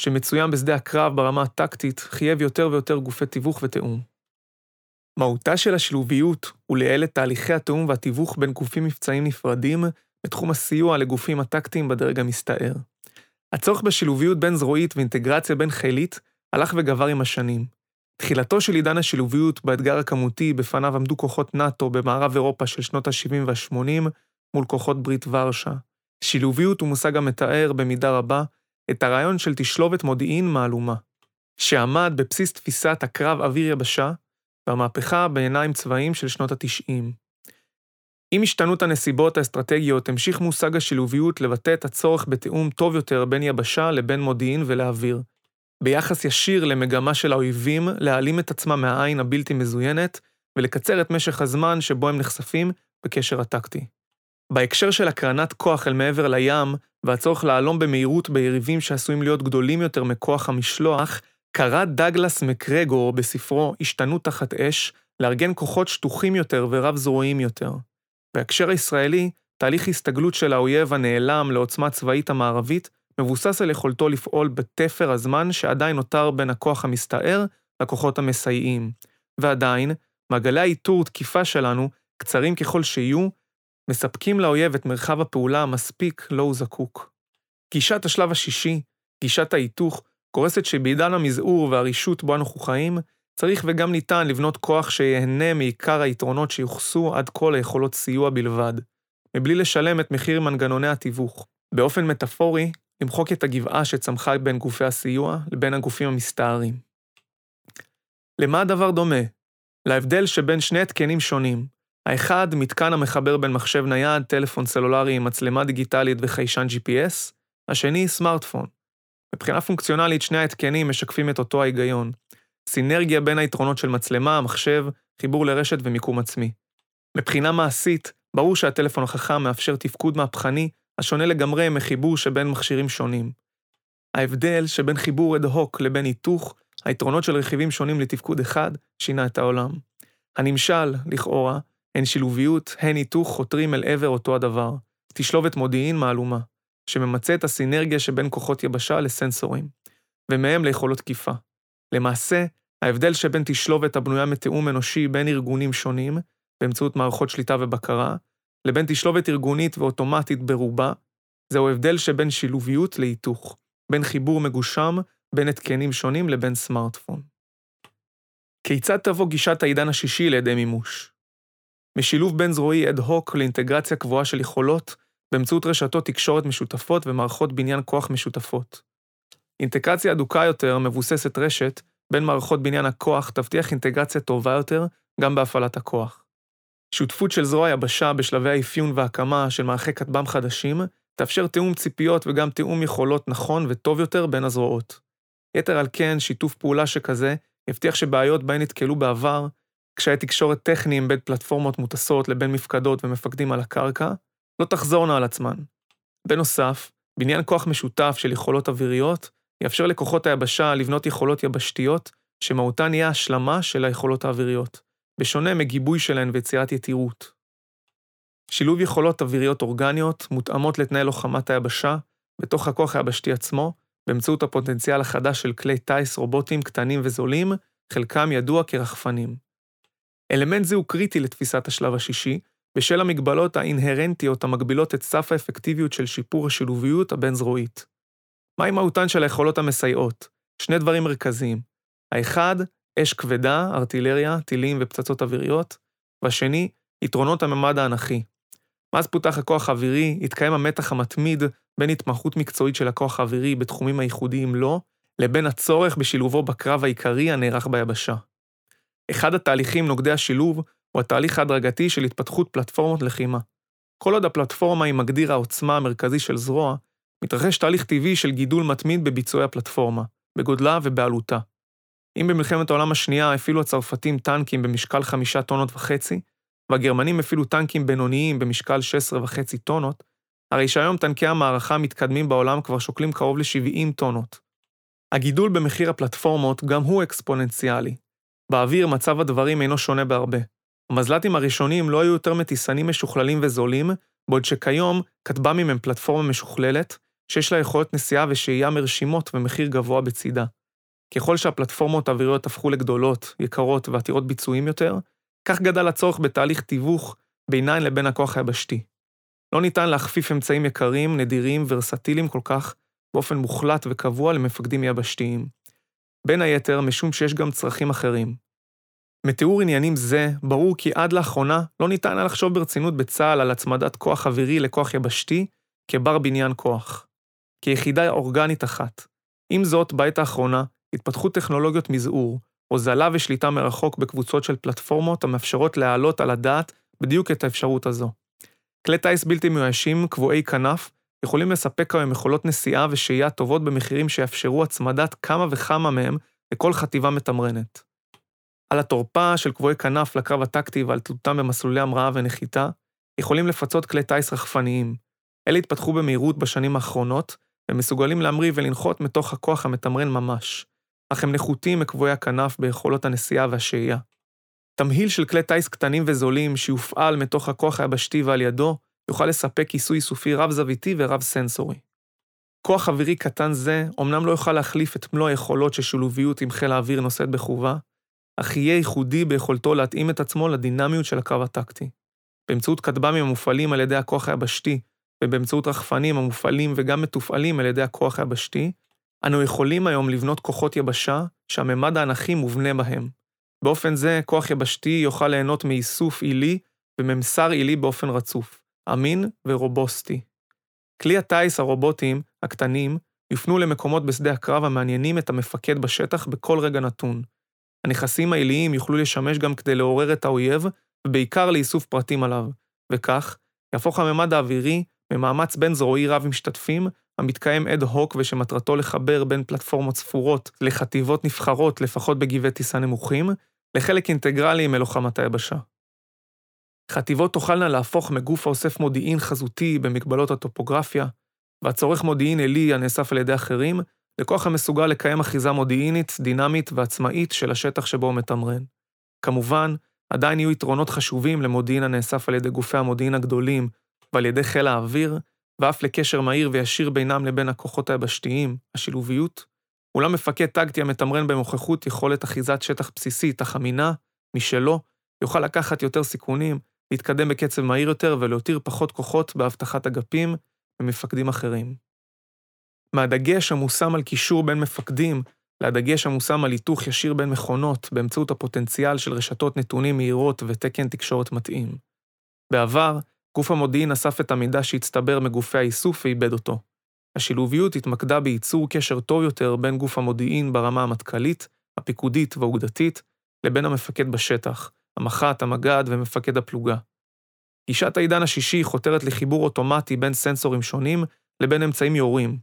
A: שמצוין בשדה הקרב ברמה הטקטית, חייב יותר ויותר גופי תיווך ותיאום. מהותה של השילוביות הוא לייעל את תהליכי התיאום והתיווך בין גופים מבצעיים נפרדים בתחום הסיוע לגופים הטקטיים בדרג המסתער. הצורך בשילוביות בין-זרועית ואינטגרציה בין-חילית הלך וגבר עם השנים. תחילתו של עידן השילוביות באתגר הכמותי בפניו עמדו כוחות נאט"ו במערב אירופה של שנות ה-70 וה-80 מול כוחות ברית ורשה. שילוביות הוא מושג המתאר, במידה רבה, את הרעיון של תשלובת מודיעין מהלומה, שעמד בבסיס תפיסת הקרב אוויר-יבשה והמהפכה בעיניים צבאיים של שנות ה-90. עם השתנות הנסיבות האסטרטגיות, המשיך מושג השילוביות לבטא את הצורך בתיאום טוב יותר בין יבשה לבין מודיעין ולאוויר, ביחס ישיר למגמה של האויבים להעלים את עצמם מהעין הבלתי מזוינת ולקצר את משך הזמן שבו הם נחשפים בקשר הטקטי. בהקשר של הקרנת כוח אל מעבר לים, והצורך להלום במהירות ביריבים שעשויים להיות גדולים יותר מכוח המשלוח, קרא דגלס מקרגור בספרו "השתנות תחת אש" לארגן כוחות שטוחים יותר ורב-זרועיים יותר. בהקשר הישראלי, תהליך הסתגלות של האויב הנעלם לעוצמה צבאית המערבית מבוסס על יכולתו לפעול בתפר הזמן שעדיין נותר בין הכוח המסתער לכוחות המסייעים. ועדיין, מעגלי האיתור תקיפה שלנו, קצרים ככל שיהיו, מספקים לאויב את מרחב הפעולה המספיק לו הוא זקוק. גישת השלב השישי, גישת ההיתוך, גורסת שבעידן המזעור והרישות בו אנו חיים, צריך וגם ניתן לבנות כוח שיהנה מעיקר היתרונות שיוחסו עד כה ליכולות סיוע בלבד, מבלי לשלם את מחיר מנגנוני התיווך. באופן מטאפורי, למחוק את הגבעה שצמחה בין גופי הסיוע לבין הגופים המסתערים. למה הדבר דומה? להבדל שבין שני התקנים שונים, האחד, מתקן המחבר בין מחשב נייד, טלפון סלולרי עם מצלמה דיגיטלית וחיישן GPS, השני, סמארטפון. מבחינה פונקציונלית, שני ההתקנים משקפים את אותו ההיגיון. סינרגיה בין היתרונות של מצלמה, מחשב, חיבור לרשת ומיקום עצמי. מבחינה מעשית, ברור שהטלפון החכם מאפשר תפקוד מהפכני, השונה לגמרי מחיבור שבין מכשירים שונים. ההבדל שבין חיבור אד-הוק לבין היתוך, היתרונות של רכיבים שונים לתפקוד אחד, שינה את העולם. הנמשל, לכאורה, הן שילוביות, הן היתוך חותרים אל עבר אותו הדבר, תשלובת מודיעין מהלומה, שממצה את הסינרגיה שבין כוחות יבשה לסנסורים, ומהם ליכולות תקיפה. למעשה, ההבדל שבין תשלובת הבנויה מתיאום אנושי בין ארגונים שונים, באמצעות מערכות שליטה ובקרה, לבין תשלובת ארגונית ואוטומטית ברובה, זהו הבדל שבין שילוביות להיתוך, בין חיבור מגושם בין התקנים שונים לבין סמארטפון. כיצד תבוא גישת העידן השישי לידי מימוש? משילוב בין-זרועי אד-הוק לאינטגרציה קבועה של יכולות באמצעות רשתות תקשורת משותפות ומערכות בניין כוח משותפות. אינטגרציה אדוקה יותר, מבוססת רשת, בין מערכות בניין הכוח תבטיח אינטגרציה טובה יותר גם בהפעלת הכוח. שותפות של זרוע יבשה בשלבי האפיון והקמה של מערכי כטב"ם חדשים, תאפשר תיאום ציפיות וגם תיאום יכולות נכון וטוב יותר בין הזרועות. יתר על כן, שיתוף פעולה שכזה יבטיח שבעיות בהן נתקלו בעבר קשיי תקשורת טכניים בין פלטפורמות מוטסות לבין מפקדות ומפקדים על הקרקע, לא תחזורנה על עצמן. בנוסף, בניין כוח משותף של יכולות אוויריות יאפשר לכוחות היבשה לבנות יכולות יבשתיות, שמהותן יהיה השלמה של היכולות האוויריות, בשונה מגיבוי שלהן ויצירת יתירות. שילוב יכולות אוויריות אורגניות מותאמות לתנאי לוחמת היבשה, בתוך הכוח היבשתי עצמו, באמצעות הפוטנציאל החדש של כלי טיס רובוטיים קטנים וזולים, חלקם ידוע כרחפנים. אלמנט זה הוא קריטי לתפיסת השלב השישי, בשל המגבלות האינהרנטיות המגבילות את סף האפקטיביות של שיפור השילוביות הבין-זרועית. מהי מהותן של היכולות המסייעות? שני דברים מרכזיים. האחד, אש כבדה, ארטילריה, טילים ופצצות אוויריות, והשני, יתרונות הממד האנכי. מאז פותח הכוח האווירי, התקיים המתח המתמיד בין התמחות מקצועית של הכוח האווירי בתחומים הייחודיים לו, לבין הצורך בשילובו בקרב העיקרי הנערך ביבשה. אחד התהליכים נוגדי השילוב הוא התהליך ההדרגתי של התפתחות פלטפורמות לחימה. כל עוד הפלטפורמה היא מגדיר העוצמה המרכזי של זרוע, מתרחש תהליך טבעי של גידול מתמיד בביצועי הפלטפורמה, בגודלה ובעלותה. אם במלחמת העולם השנייה הפעילו הצרפתים טנקים במשקל חמישה טונות וחצי, והגרמנים הפעילו טנקים בינוניים במשקל 16 וחצי טונות, הרי שהיום טנקי המערכה המתקדמים בעולם כבר שוקלים קרוב ל-70 טונות. הגידול במחיר הפלטפורמות גם הוא אקספוננציאלי. באוויר מצב הדברים אינו שונה בהרבה. המזל"טים הראשונים לא היו יותר מטיסנים משוכללים וזולים, בעוד שכיום כטב"מים הם פלטפורמה משוכללת, שיש לה יכולות נסיעה ושהייה מרשימות ומחיר גבוה בצידה. ככל שהפלטפורמות האוויריות הפכו לגדולות, יקרות ועתירות ביצועים יותר, כך גדל הצורך בתהליך תיווך בינן לבין הכוח היבשתי. לא ניתן להכפיף אמצעים יקרים, נדירים, ורסטיליים כל כך, באופן מוחלט וקבוע למפקדים יבשתיים. בין היתר, משום שיש גם צרכים אחרים. מתיאור עניינים זה, ברור כי עד לאחרונה לא ניתן היה לחשוב ברצינות בצה"ל על הצמדת כוח אווירי לכוח יבשתי כבר בניין כוח. כיחידה אורגנית אחת. עם זאת, בעת האחרונה, התפתחות טכנולוגיות מזעור, הוזלה ושליטה מרחוק בקבוצות של פלטפורמות המאפשרות להעלות על הדעת בדיוק את האפשרות הזו. כלי טיס בלתי מיואשים, קבועי כנף, יכולים לספק היום יכולות נסיעה ושהייה טובות במחירים שיאפשרו הצמדת כמה וכמה מהם לכל חטיבה מתמרנת. על התורפה של קבועי כנף לקרב הטקטי ועל תלותם במסלולי המראה ונחיתה, יכולים לפצות כלי טיס רחפניים. אלה התפתחו במהירות בשנים האחרונות, והם מסוגלים להמריא ולנחות מתוך הכוח המתמרן ממש, אך הם נחותים מקבועי הכנף ביכולות הנסיעה והשהייה. תמהיל של כלי טיס קטנים וזולים שיופעל מתוך הכוח היבשתי ועל ידו, יוכל לספק כיסוי איסופי רב-זוויתי ורב-סנסורי. כוח אווירי קטן זה אומנם לא יוכל להחליף את מלוא היכולות ששילוביות עם חיל האוויר נושאת בחובה, אך יהיה ייחודי ביכולתו להתאים את עצמו לדינמיות של הקרב הטקטי. באמצעות כטב"מים המופעלים על ידי הכוח היבשתי, ובאמצעות רחפנים המופעלים וגם מתופעלים על ידי הכוח היבשתי, אנו יכולים היום לבנות כוחות יבשה שהממד האנכי מובנה בהם. באופן זה, כוח יבשתי יוכל ליהנות מאיסוף עילי וממסר עילי באופן רצוף, אמין ורובוסטי. כלי הטיס הרובוטיים, הקטנים, יופנו למקומות בשדה הקרב המעניינים את המפקד בשטח בכל רגע נתון. הנכסים העיליים יוכלו לשמש גם כדי לעורר את האויב, ובעיקר לאיסוף פרטים עליו, וכך, יהפוך הממד האווירי ממאמץ בין-זרועי רב-משתתפים, המתקיים אד הוק ושמטרתו לחבר בין פלטפורמות ספורות לחטיבות נבחרות לפחות בגבעי טיסה נמוכים, לחלק אינטגרלי מלוחמת היבשה. חטיבות תוכלנה להפוך מגוף האוסף מודיעין חזותי במגבלות הטופוגרפיה, והצורך מודיעין עלי הנאסף על ידי אחרים, לכוח המסוגל לקיים אחיזה מודיעינית, דינמית ועצמאית של השטח שבו הוא מתמרן. כמובן, עדיין יהיו יתרונות חשובים למודיעין הנאסף על ידי גופי המודיעין הגדולים ועל ידי חיל האוויר, ואף לקשר מהיר וישיר בינם לבין הכוחות היבשתיים, השילוביות, אולם מפקד טקטי המתמרן במוכחות יכולת אחיזת שטח בסיסית, אך אמינה, משלו, יוכל לקחת יותר סיכונים, להתקדם בקצב מהיר יותר ולהותיר פחות כוחות באבטחת אגפים ממפקדים אחרים. מהדגש המושם על קישור בין מפקדים, להדגש המושם על היתוך ישיר בין מכונות באמצעות הפוטנציאל של רשתות נתונים מהירות ותקן תקשורת מתאים. בעבר, גוף המודיעין אסף את המידע שהצטבר מגופי האיסוף ואיבד אותו. השילוביות התמקדה בייצור קשר טוב יותר בין גוף המודיעין ברמה המטכ"לית, הפיקודית והאוגדתית, לבין המפקד בשטח, המח"ט, המג"ד ומפקד הפלוגה. גישת העידן השישי חותרת לחיבור אוטומטי בין סנסורים שונים לבין אמצעים יורים.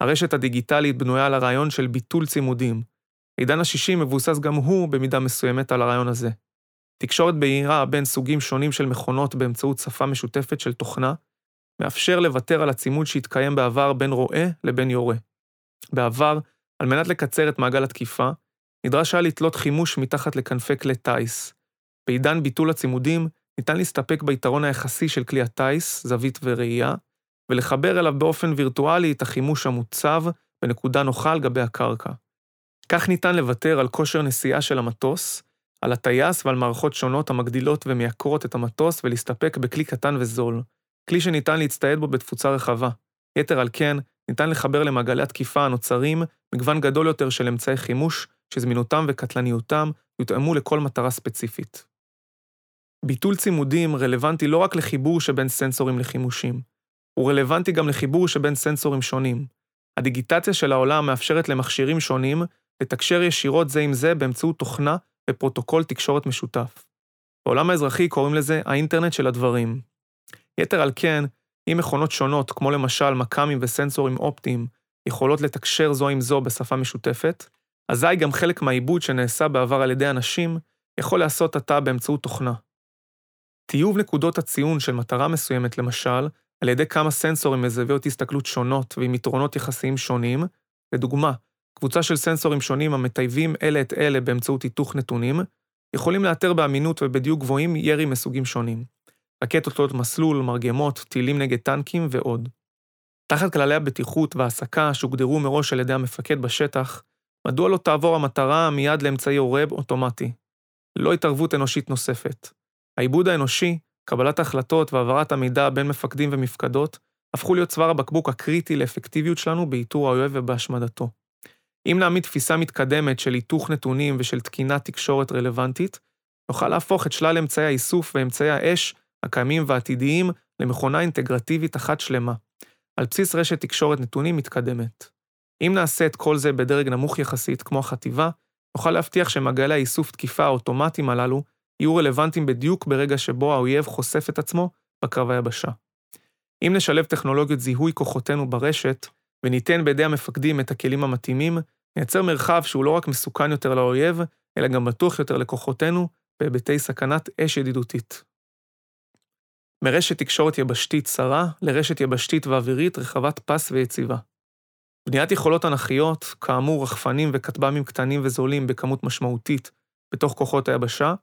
A: הרשת הדיגיטלית בנויה על הרעיון של ביטול צימודים. העידן השישי מבוסס גם הוא במידה מסוימת על הרעיון הזה. תקשורת בהירה בין סוגים שונים של מכונות באמצעות שפה משותפת של תוכנה, מאפשר לוותר על הצימוד שהתקיים בעבר בין רועה לבין יורה. בעבר, על מנת לקצר את מעגל התקיפה, נדרש היה לתלות חימוש מתחת לכנפי כלי טיס. בעידן ביטול הצימודים, ניתן להסתפק ביתרון היחסי של כלי הטיס, זווית וראייה, ולחבר אליו באופן וירטואלי את החימוש המוצב בנקודה נוחה על גבי הקרקע. כך ניתן לוותר על כושר נסיעה של המטוס, על הטייס ועל מערכות שונות המגדילות ומייקרות את המטוס ולהסתפק בכלי קטן וזול, כלי שניתן להצטייד בו בתפוצה רחבה. יתר על כן, ניתן לחבר למעגלי התקיפה הנוצרים מגוון גדול יותר של אמצעי חימוש, שזמינותם וקטלניותם יותאמו לכל מטרה ספציפית. ביטול צימודים רלוונטי לא רק לחיבור שבין סנסורים לחימושים, הוא רלוונטי גם לחיבור שבין סנסורים שונים. הדיגיטציה של העולם מאפשרת למכשירים שונים לתקשר ישירות זה עם זה באמצעות תוכנה ופרוטוקול תקשורת משותף. בעולם האזרחי קוראים לזה האינטרנט של הדברים. יתר על כן, אם מכונות שונות, כמו למשל מכ"מים וסנסורים אופטיים, יכולות לתקשר זו עם זו בשפה משותפת, אזי גם חלק מהעיבוד שנעשה בעבר על ידי אנשים, יכול להיעשות עתה באמצעות תוכנה. טיוב נקודות הציון של מטרה מסוימת, למשל, על ידי כמה סנסורים מזוויות הסתכלות שונות ועם יתרונות יחסיים שונים, לדוגמה, קבוצה של סנסורים שונים המטייבים אלה את אלה באמצעות היתוך נתונים, יכולים לאתר באמינות ובדיוק גבוהים ירי מסוגים שונים. רקטות תלויות מסלול, מרגמות, טילים נגד טנקים ועוד. תחת כללי הבטיחות וההעסקה שהוגדרו מראש על ידי המפקד בשטח, מדוע לא תעבור המטרה מיד לאמצעי הורב אוטומטי? לא התערבות אנושית נוספת. העיבוד האנושי, קבלת ההחלטות והעברת המידע בין מפקדים ומפקדות, הפכו להיות צוואר הבקבוק הקריטי לאפקטיביות שלנו באיתור האויב ובהשמדתו. אם נעמיד תפיסה מתקדמת של היתוך נתונים ושל תקינת תקשורת רלוונטית, נוכל להפוך את שלל אמצעי האיסוף ואמצעי האש הקיימים והעתידיים למכונה אינטגרטיבית אחת שלמה, על בסיס רשת תקשורת נתונים מתקדמת. אם נעשה את כל זה בדרג נמוך יחסית, כמו החטיבה, נוכל להבטיח שמעגלי האיסוף תקיפה האוטומטיים הללו יהיו רלוונטיים בדיוק ברגע שבו האויב חושף את עצמו בקרב היבשה. אם נשלב טכנולוגיות זיהוי כוחותינו ברשת, וניתן בידי המפקדים את הכלים המתאימים, נייצר מרחב שהוא לא רק מסוכן יותר לאויב, אלא גם בטוח יותר לכוחותינו בהיבטי סכנת אש ידידותית. מרשת תקשורת יבשתית צרה לרשת יבשתית ואווירית רחבת פס ויציבה. בניית יכולות אנכיות, כאמור רחפנים וכטב"מים קטנים וזולים בכמות משמעותית בתוך כוחות היבשה,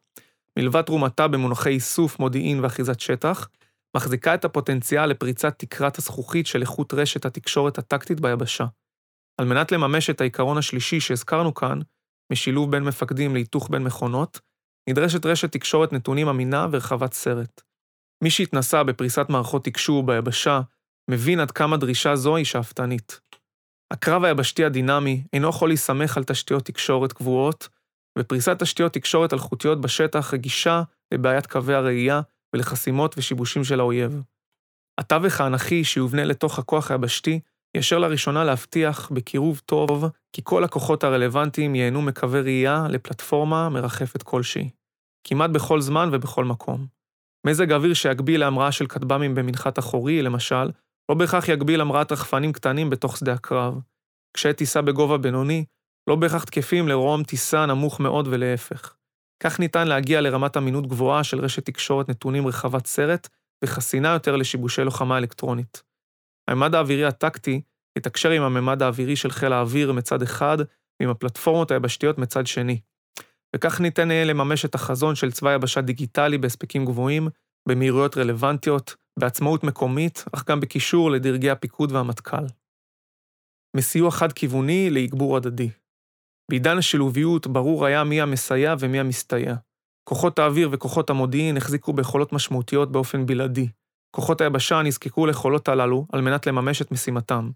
A: מלבד תרומתה במונחי איסוף, מודיעין ואחיזת שטח, מחזיקה את הפוטנציאל לפריצת תקרת הזכוכית של איכות רשת התקשורת הטקטית ביבשה. על מנת לממש את העיקרון השלישי שהזכרנו כאן, משילוב בין מפקדים להיתוך בין מכונות, נדרשת רשת תקשורת נתונים אמינה ורחבת סרט. מי שהתנסה בפריסת מערכות תקשור ביבשה, מבין עד כמה דרישה זו היא שאפתנית. הקרב היבשתי הדינמי אינו יכול להסתמך על תשתיות תקשורת קבועות, ופריסת תשתיות תקשורת אלחוטיות בשטח רגישה לבעיית קווי הראייה ולחסימות ושיבושים של האויב. התווך האנכי שיובנה לתוך הכוח היבשתי, יאשר לראשונה להבטיח בקירוב טוב כי כל הכוחות הרלוונטיים ייהנו מקווי ראייה לפלטפורמה מרחפת כלשהי. כמעט בכל זמן ובכל מקום. מזג אוויר שיגביל להמראה של כטב"מים במנחת אחורי, למשל, לא בהכרח יגביל המראת רחפנים קטנים בתוך שדה הקרב. קשיי טיסה בגובה בינוני, לא בהכרח תקפים לרום טיסה נמוך מאוד ולהפך. כך ניתן להגיע לרמת אמינות גבוהה של רשת תקשורת נתונים רחבת סרט וחסינה יותר לשיבושי לוחמה אלקטרונית. הממד האווירי הטקטי יתקשר עם הממד האווירי של חיל האוויר מצד אחד ועם הפלטפורמות היבשתיות מצד שני. וכך ניתן יהיה לממש את החזון של צבא יבשה דיגיטלי בהספקים גבוהים, במהירויות רלוונטיות, בעצמאות מקומית, אך גם בקישור לדרגי הפיקוד והמטכ"ל. מסיוע חד-כיווני לאגבור הדדי. בעידן השילוביות ברור היה מי המסייע ומי המסתייע. כוחות האוויר וכוחות המודיעין החזיקו ביכולות משמעותיות באופן בלעדי. כוחות היבשה נזקקו ליכולות הללו על מנת לממש את משימתם.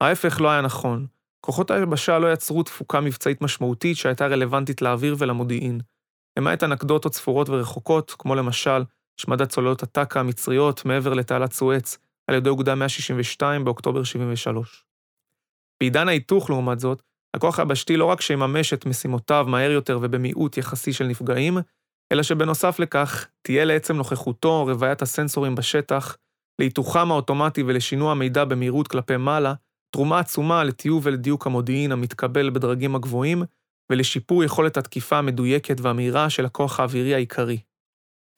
A: ההפך לא היה נכון. כוחות היבשה לא יצרו תפוקה מבצעית משמעותית שהייתה רלוונטית לאוויר ולמודיעין. למעט אנקדוטות ספורות ורחוקות, כמו למשל השמדת צוללות הטקה המצריות מעבר לתעלת סואץ על ידי אוגדה 162 באוקטובר 73. בעידן ההיתוך, לעומת זאת, הכוח היבשתי לא רק שיממש את משימותיו מהר יותר ובמיעוט יחסי של נפגעים, אלא שבנוסף לכך, תהיה לעצם נוכחותו רוויית הסנסורים בשטח, להיתוחם האוטומטי ולשינוע מידע במהירות כלפי מעלה, תרומה עצומה לטיוב ולדיוק המודיעין המתקבל בדרגים הגבוהים, ולשיפור יכולת התקיפה המדויקת והמהירה של הכוח האווירי העיקרי.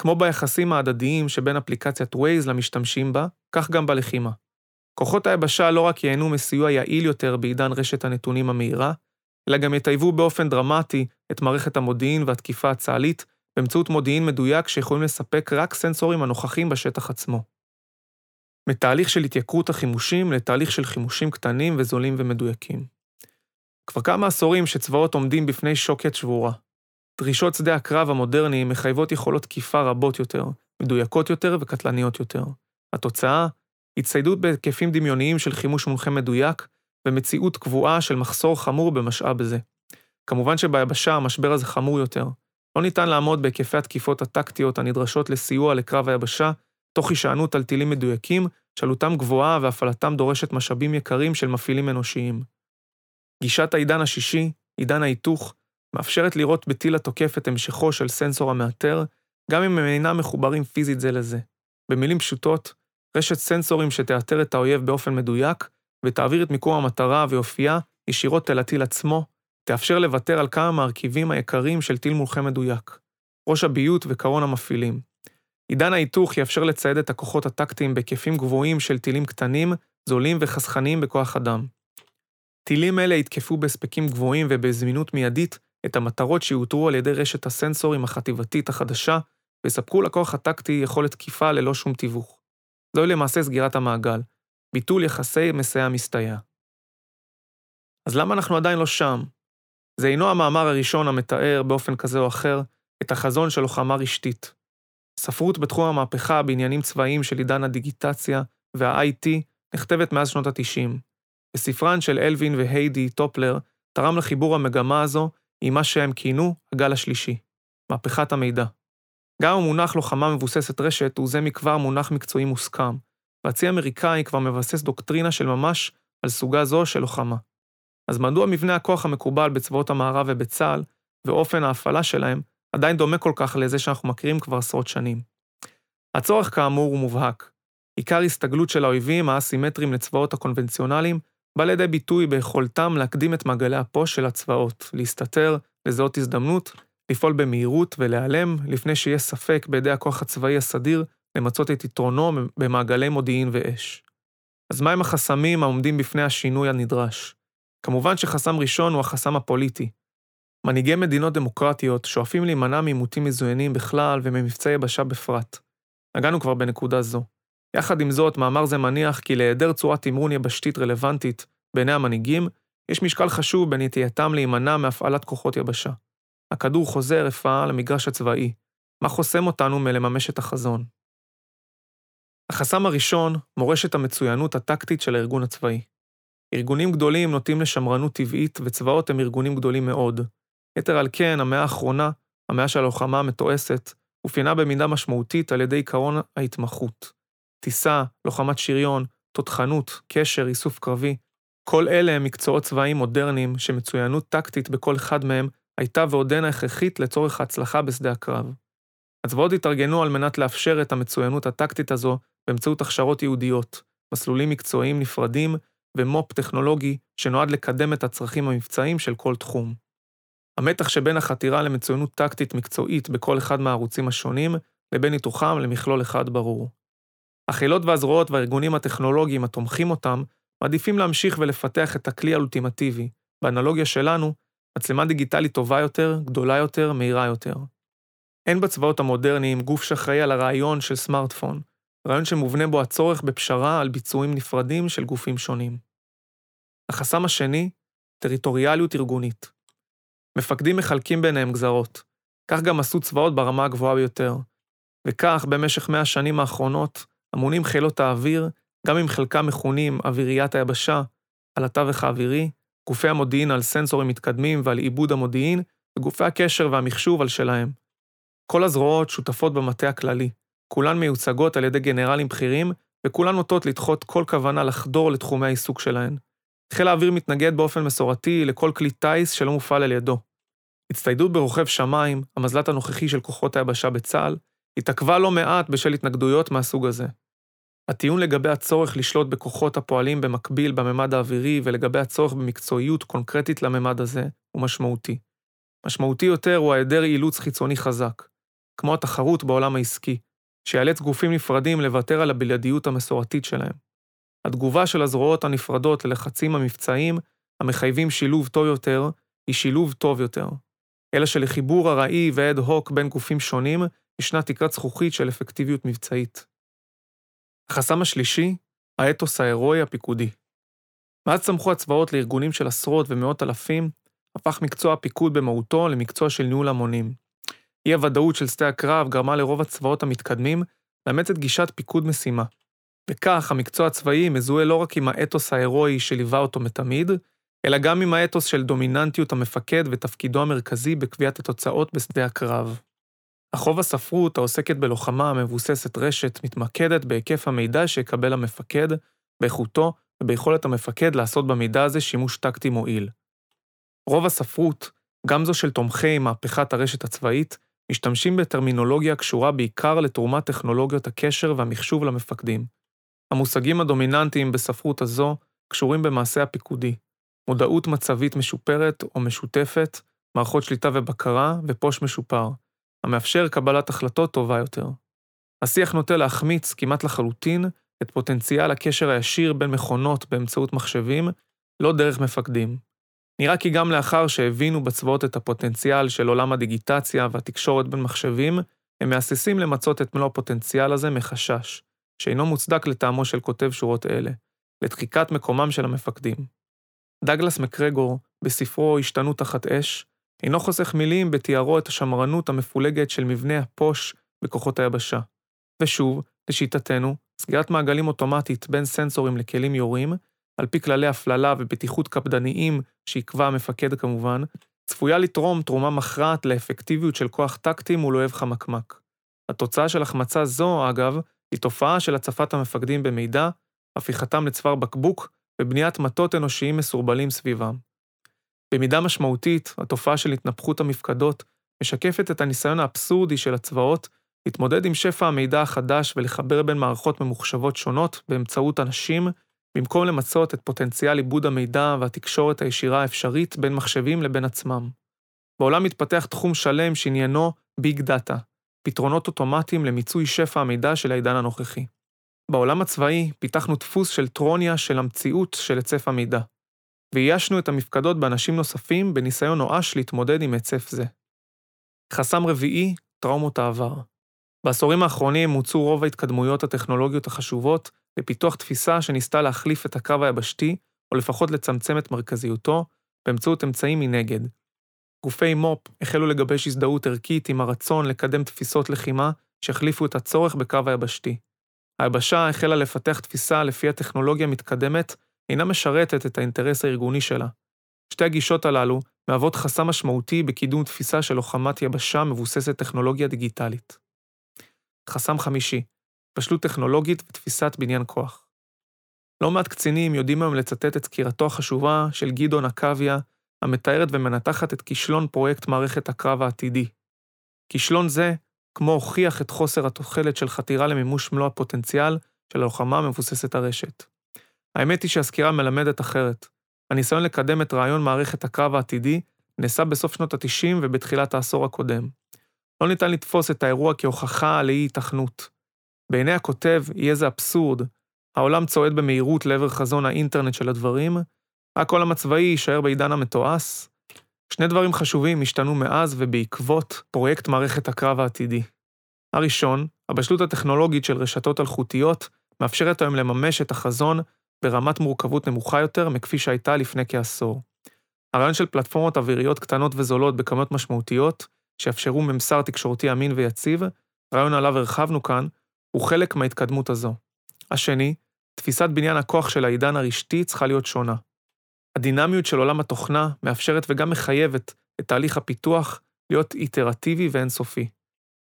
A: כמו ביחסים ההדדיים שבין אפליקציית Waze למשתמשים בה, כך גם בלחימה. כוחות היבשה לא רק ייהנו מסיוע יעיל יותר בעידן רשת הנתונים המהירה, אלא גם יטייבו באופן דרמטי את מערכת המודיעין והתקיפה הצה"לית באמצעות מודיעין מדויק שיכולים לספק רק סנסורים הנוכחים בשטח עצמו. מתהליך של התייקרות החימושים לתהליך של חימושים קטנים וזולים ומדויקים. כבר כמה עשורים שצבאות עומדים בפני שוקת שבורה. דרישות שדה הקרב המודרניים מחייבות יכולות תקיפה רבות יותר, מדויקות יותר וקטלניות יותר. התוצאה, הצטיידות בהיקפים דמיוניים של חימוש מונחה מדויק, ומציאות קבועה של מחסור חמור במשאב זה. כמובן שביבשה המשבר הזה חמור יותר. לא ניתן לעמוד בהיקפי התקיפות הטקטיות הנדרשות לסיוע לקרב היבשה, תוך הישענות על טילים מדויקים, שעלותם גבוהה והפעלתם דורשת משאבים יקרים של מפעילים אנושיים. גישת העידן השישי, עידן ההיתוך, מאפשרת לראות בטיל התוקף את המשכו של סנסור המאתר, גם אם הם אינם מחוברים פיזית זה לזה. במילים פשוטות, רשת סנסורים שתאתר את האויב באופן מדויק, ותעביר את מיקום המטרה ויופייה ישירות אל הטיל עצמו, תאפשר לוותר על כמה מהרכיבים היקרים של טיל מולכם מדויק, ראש הביוט וקרון המפעילים. עידן ההיתוך יאפשר לצייד את הכוחות הטקטיים בהיקפים גבוהים של טילים קטנים, זולים וחסכניים בכוח אדם. טילים אלה יתקפו בהספקים גבוהים ובזמינות מיידית את המטרות שיותרו על ידי רשת הסנסורים החטיבתית החדשה, ויספקו לכוח הטקטי יכולת תקיפה ללא שום תיווך. זוהי למעשה סגירת המעגל, ביטול יחסי מסייע-מסתייע. אז למה אנחנו עדיין לא שם? זה אינו המאמר הראשון המתאר, באופן כזה או אחר, את החזון של לוחמה רשתית. ספרות בתחום המהפכה בעניינים צבאיים של עידן הדיגיטציה וה-IT נכתבת מאז שנות ה-90. בספרן של אלווין והיידי טופלר תרם לחיבור המגמה הזו עם מה שהם כינו הגל השלישי, מהפכת המידע. גם המונח לוחמה מבוססת רשת הוא זה מכבר מונח מקצועי מוסכם, והצי האמריקאי כבר מבסס דוקטרינה של ממש על סוגה זו של לוחמה. אז מדוע מבנה הכוח המקובל בצבאות המערב ובצה"ל, ואופן ההפעלה שלהם, עדיין דומה כל כך לזה שאנחנו מכירים כבר עשרות שנים? הצורך כאמור הוא מובהק. עיקר הסתגלות של האויבים האסימטריים לצבאות הקונבנציונליים בא לידי ביטוי ביכולתם להקדים את מעגלי הפוש של הצבאות, להסתתר, לזהות הזדמנות, לפעול במהירות ולהיעלם, לפני שיהיה ספק בידי הכוח הצבאי הסדיר למצות את יתרונו במעגלי מודיעין ואש. אז מהם החסמים העומדים בפני השינוי הנדרש? כמובן שחסם ראשון הוא החסם הפוליטי. מנהיגי מדינות דמוקרטיות שואפים להימנע מעימותים מזוינים בכלל וממבצעי יבשה בפרט. נגענו כבר בנקודה זו. יחד עם זאת, מאמר זה מניח כי להיעדר צורת תמרון יבשתית רלוונטית בעיני המנהיגים, יש משקל חשוב בנטייתם להימנע מהפעלת כוחות יבשה. הכדור חוזר אפאה למגרש הצבאי. מה חוסם אותנו מלממש את החזון? החסם הראשון, מורשת המצוינות הטקטית של הארגון הצבאי. ארגונים גדולים נוטים לשמרנות טבעית, וצבאות הם ארגונים גדולים מאוד. יתר על כן, המאה האחרונה, המאה של הלוחמה המתועסת, אופיינה במידה משמעותית על ידי עקרון ההתמחות. טיסה, לוחמת שריון, תותחנות, קשר, איסוף קרבי, כל אלה הם מקצועות צבאיים מודרניים שמצוינות טקטית בכל אחד מהם הייתה ועודנה הכרחית לצורך ההצלחה בשדה הקרב. הצבאות התארגנו על מנת לאפשר את המצוינות הטקטית הזו באמצעות הכשרות ייעודיות, מסלולים מקצועיים נפרדים ומו"פ טכנולוגי שנועד לקדם את הצרכים המבצעיים של כל תחום. המתח שבין החתירה למצוינות טקטית מקצועית בכל אחד מהערוצים השונים, לבין ניתוחם למכלול אחד ברור. החילות והזרועות והארגונים הטכנולוגיים התומכים אותם, מעדיפים להמשיך ולפתח את הכלי האולטימטיבי, באנלוגיה שלנו, מצלמה דיגיטלית טובה יותר, גדולה יותר, מהירה יותר. אין בצבאות המודרניים גוף שאחראי על הרעיון של סמארטפון, רעיון שמובנה בו הצורך בפשרה על ביצועים נפרדים של גופים שונים. החסם השני, טריטוריאליות ארגונית. מפקדים מחלקים ביניהם גזרות, כך גם עשו צבאות ברמה הגבוהה ביותר, וכך במשך מאה השנים האחרונות אמונים חילות האוויר, גם אם חלקם מכונים אוויריית היבשה, על התווך האווירי, גופי המודיעין על סנסורים מתקדמים ועל עיבוד המודיעין, וגופי הקשר והמחשוב על שלהם. כל הזרועות שותפות במטה הכללי, כולן מיוצגות על ידי גנרלים בכירים, וכולן נוטות לדחות כל כוונה לחדור לתחומי העיסוק שלהן. חיל האוויר מתנגד באופן מסורתי לכל כלי טיס שלא מופעל על ידו. הצטיידות ברוכב שמיים, המזל"ט הנוכחי של כוחות היבשה בצה"ל, התעכבה לא מעט בשל התנגדויות מהסוג הזה. הטיעון לגבי הצורך לשלוט בכוחות הפועלים במקביל בממד האווירי ולגבי הצורך במקצועיות קונקרטית לממד הזה הוא משמעותי. משמעותי יותר הוא היעדר אילוץ חיצוני חזק, כמו התחרות בעולם העסקי, שיאלץ גופים נפרדים לוותר על הבלעדיות המסורתית שלהם. התגובה של הזרועות הנפרדות ללחצים המבצעיים, המחייבים שילוב טוב יותר, היא שילוב טוב יותר. אלא שלחיבור ארעי ואד הוק בין גופים שונים, ישנה תקרת זכוכית של אפקטיביות מבצעית. החסם השלישי, האתוס ההירואי הפיקודי. מאז צמחו הצבאות לארגונים של עשרות ומאות אלפים, הפך מקצוע הפיקוד במהותו למקצוע של ניהול המונים. אי-הוודאות של שדה הקרב גרמה לרוב הצבאות המתקדמים לאמץ את גישת פיקוד משימה. וכך המקצוע הצבאי מזוהה לא רק עם האתוס ההירואי שליווה אותו מתמיד, אלא גם עם האתוס של דומיננטיות המפקד ותפקידו המרכזי בקביעת התוצאות בשדה הקרב. החוב הספרות העוסקת בלוחמה המבוססת רשת מתמקדת בהיקף המידע שיקבל המפקד, באיכותו וביכולת המפקד לעשות במידע הזה שימוש טקטי מועיל. רוב הספרות, גם זו של תומכי מהפכת הרשת הצבאית, משתמשים בטרמינולוגיה הקשורה בעיקר לתרומת טכנולוגיות הקשר והמחשוב למפקדים. המושגים הדומיננטיים בספרות הזו קשורים במעשה הפיקודי, מודעות מצבית משופרת או משותפת, מערכות שליטה ובקרה ופוש משופר, המאפשר קבלת החלטות טובה יותר. השיח נוטה להחמיץ כמעט לחלוטין את פוטנציאל הקשר הישיר בין מכונות באמצעות מחשבים, לא דרך מפקדים. נראה כי גם לאחר שהבינו בצבאות את הפוטנציאל של עולם הדיגיטציה והתקשורת בין מחשבים, הם מהססים למצות את מלוא הפוטנציאל הזה מחשש, שאינו מוצדק לטעמו של כותב שורות אלה, לדחיקת מקומם של המפקדים. דגלס מקרגור, בספרו "השתנות תחת אש", אינו חוסך מילים בתיארו את השמרנות המפולגת של מבנה הפוש בכוחות היבשה. ושוב, לשיטתנו, סגירת מעגלים אוטומטית בין סנסורים לכלים יורים, על פי כללי הפללה ובטיחות קפדניים שיקבע המפקד כמובן, צפויה לתרום תרומה מכרעת לאפקטיביות של כוח טקטי מול אויב חמקמק. התוצאה של החמצה זו, אגב, היא תופעה של הצפת המפקדים במידע, הפיכתם לצוואר בקבוק ובניית מטות אנושיים מסורבלים סביבם. במידה משמעותית, התופעה של התנפחות המפקדות משקפת את הניסיון האבסורדי של הצבאות להתמודד עם שפע המידע החדש ולחבר בין מערכות ממוחשבות שונות באמצעות אנשים, במקום למצות את פוטנציאל עיבוד המידע והתקשורת הישירה האפשרית בין מחשבים לבין עצמם. בעולם מתפתח תחום שלם שעניינו ביג דאטה, פתרונות אוטומטיים למיצוי שפע המידע של העידן הנוכחי. בעולם הצבאי פיתחנו דפוס של טרוניה של המציאות של היצף המידע, ואיישנו את המפקדות באנשים נוספים בניסיון נואש להתמודד עם היצף זה. חסם רביעי, טראומות העבר. בעשורים האחרונים מוצו רוב ההתקדמויות הטכנולוגיות החשובות לפיתוח תפיסה שניסתה להחליף את הקרב היבשתי, או לפחות לצמצם את מרכזיותו, באמצעות אמצעים מנגד. גופי מו"פ החלו לגבש הזדהות ערכית עם הרצון לקדם תפיסות לחימה שהחליפו את הצורך בקרב היבשתי. היבשה החלה לפתח תפיסה לפי הטכנולוגיה מתקדמת אינה משרתת את האינטרס הארגוני שלה. שתי הגישות הללו מהוות חסם משמעותי בקידום תפיסה של לוחמת יבשה מבוססת טכנולוגיה דיגיטלית. חסם חמישי, בשלות טכנולוגית ותפיסת בניין כוח. לא מעט קצינים יודעים היום לצטט את סקירתו החשובה של גדעון עקביה, המתארת ומנתחת את כישלון פרויקט מערכת הקרב העתידי. כישלון זה, כמו הוכיח את חוסר התוחלת של חתירה למימוש מלוא הפוטנציאל של הלוחמה המבוססת הרשת. האמת היא שהסקירה מלמדת אחרת. הניסיון לקדם את רעיון מערכת הקרב העתידי נעשה בסוף שנות ה-90 ובתחילת העשור הקודם. לא ניתן לתפוס את האירוע כהוכחה לאי היתכנות. בעיני הכותב יהיה זה אבסורד, העולם צועד במהירות לעבר חזון האינטרנט של הדברים, רק עולם הצבאי יישאר בעידן המתועש. שני דברים חשובים השתנו מאז ובעקבות פרויקט מערכת הקרב העתידי. הראשון, הבשלות הטכנולוגית של רשתות אלחוטיות מאפשרת היום לממש את החזון ברמת מורכבות נמוכה יותר מכפי שהייתה לפני כעשור. הרעיון של פלטפורמות אוויריות קטנות וזולות בכמויות משמעותיות, שיאפשרו ממסר תקשורתי אמין ויציב, רעיון עליו הרחבנו כאן, הוא חלק מההתקדמות הזו. השני, תפיסת בניין הכוח של העידן הרשתי צריכה להיות שונה. הדינמיות של עולם התוכנה מאפשרת וגם מחייבת את תהליך הפיתוח להיות איטרטיבי ואינסופי.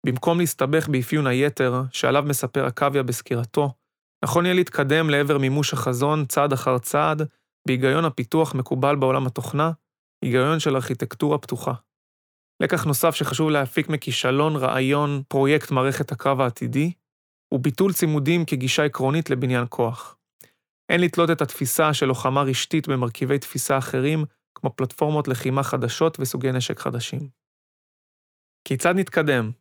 A: במקום להסתבך באפיון היתר שעליו מספר עקביה בסקירתו, נכון יהיה להתקדם לעבר מימוש החזון צעד אחר צעד, בהיגיון הפיתוח מקובל בעולם התוכנה, היגיון של ארכיטקטורה פתוחה. לקח נוסף שחשוב להפיק מכישלון רעיון פרויקט מערכת הקרב העתידי, הוא ביטול צימודים כגישה עקרונית לבניין כוח. אין לתלות את התפיסה של לוחמה רשתית במרכיבי תפיסה אחרים, כמו פלטפורמות לחימה חדשות וסוגי נשק חדשים. כיצד נתקדם?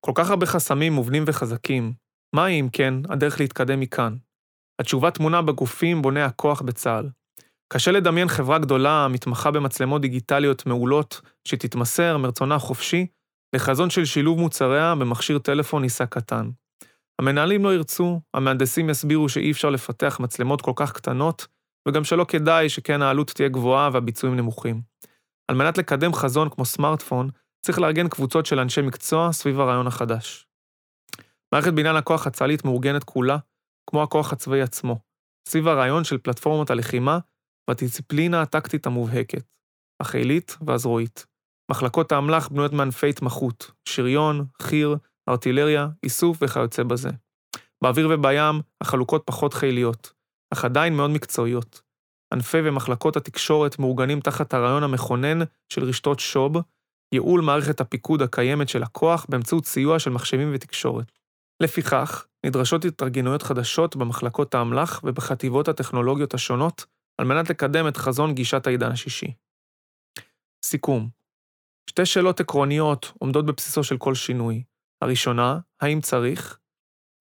A: כל כך הרבה חסמים מובנים וחזקים, מהי, אם כן, הדרך להתקדם מכאן? התשובה טמונה בגופים בוני הכוח בצה"ל. קשה לדמיין חברה גדולה המתמחה במצלמות דיגיטליות מעולות, שתתמסר מרצונה החופשי, לחזון של שילוב מוצריה במכשיר טלפון נישא קטן. המנהלים לא ירצו, המהנדסים יסבירו שאי אפשר לפתח מצלמות כל כך קטנות, וגם שלא כדאי שכן העלות תהיה גבוהה והביצועים נמוכים. על מנת לקדם חזון כמו סמארטפון, צריך לארגן קבוצות של אנשי מקצוע סביב הרעיון החדש. מערכת בניין הכוח הצה"לית מאורגנת כולה, כמו הכוח הצבאי עצמו, סביב הרעיון של פלטפורמות הלחימה והדיסציפלינה הטקטית המובהקת, החילית והזרועית. מחלקות האמל"ח בנויות מענפי התמחות, שריון, חי"ר, ארטילריה, איסוף וכיוצא בזה. באוויר ובים החלוקות פחות חיליות, אך עדיין מאוד מקצועיות. ענפי ומחלקות התקשורת מאורגנים תחת הרעיון המכונן של רשתות שוב, ייעול מערכת הפיקוד הקיימת של הכוח באמצעות סיוע של מחשבים ותקשורת. לפיכך, נדרשות התארגנויות חדשות במחלקות האמל"ח ובחטיבות הטכנולוגיות השונות, על מנת לקדם את חזון גישת העידן השישי. סיכום שתי שאלות עקרוניות עומדות בבסיסו של כל שינוי. הראשונה, האם צריך?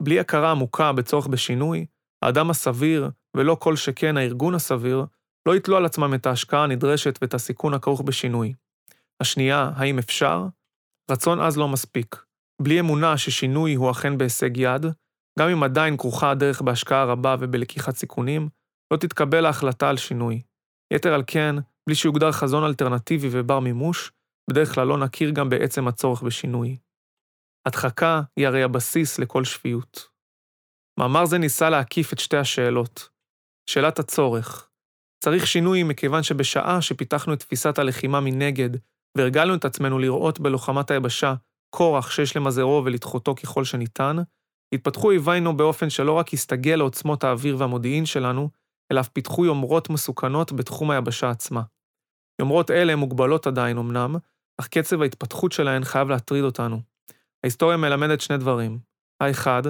A: בלי הכרה עמוקה בצורך בשינוי, האדם הסביר, ולא כל שכן הארגון הסביר, לא ייטלו על עצמם את ההשקעה הנדרשת ואת הסיכון הכרוך בשינוי. השנייה, האם אפשר? רצון עז לא מספיק. בלי אמונה ששינוי הוא אכן בהישג יד, גם אם עדיין כרוכה הדרך בהשקעה רבה ובלקיחת סיכונים, לא תתקבל ההחלטה על שינוי. יתר על כן, בלי שיוגדר חזון אלטרנטיבי ובר מימוש, בדרך כלל לא נכיר גם בעצם הצורך בשינוי. הדחקה היא הרי הבסיס לכל שפיות. מאמר זה ניסה להקיף את שתי השאלות. שאלת הצורך. צריך שינוי מכיוון שבשעה שפיתחנו את תפיסת הלחימה מנגד, והרגלנו את עצמנו לראות בלוחמת היבשה כורח שיש למזערו ולדחותו ככל שניתן, התפתחו אויבינו באופן שלא רק הסתגל לעוצמות האוויר והמודיעין שלנו, אלא אף פיתחו יומרות מסוכנות בתחום היבשה עצמה. יומרות אלה מוגבלות עדיין אמנם, אך קצב ההתפתחות שלהן חייב להטריד אותנו. ההיסטוריה מלמדת שני דברים. האחד,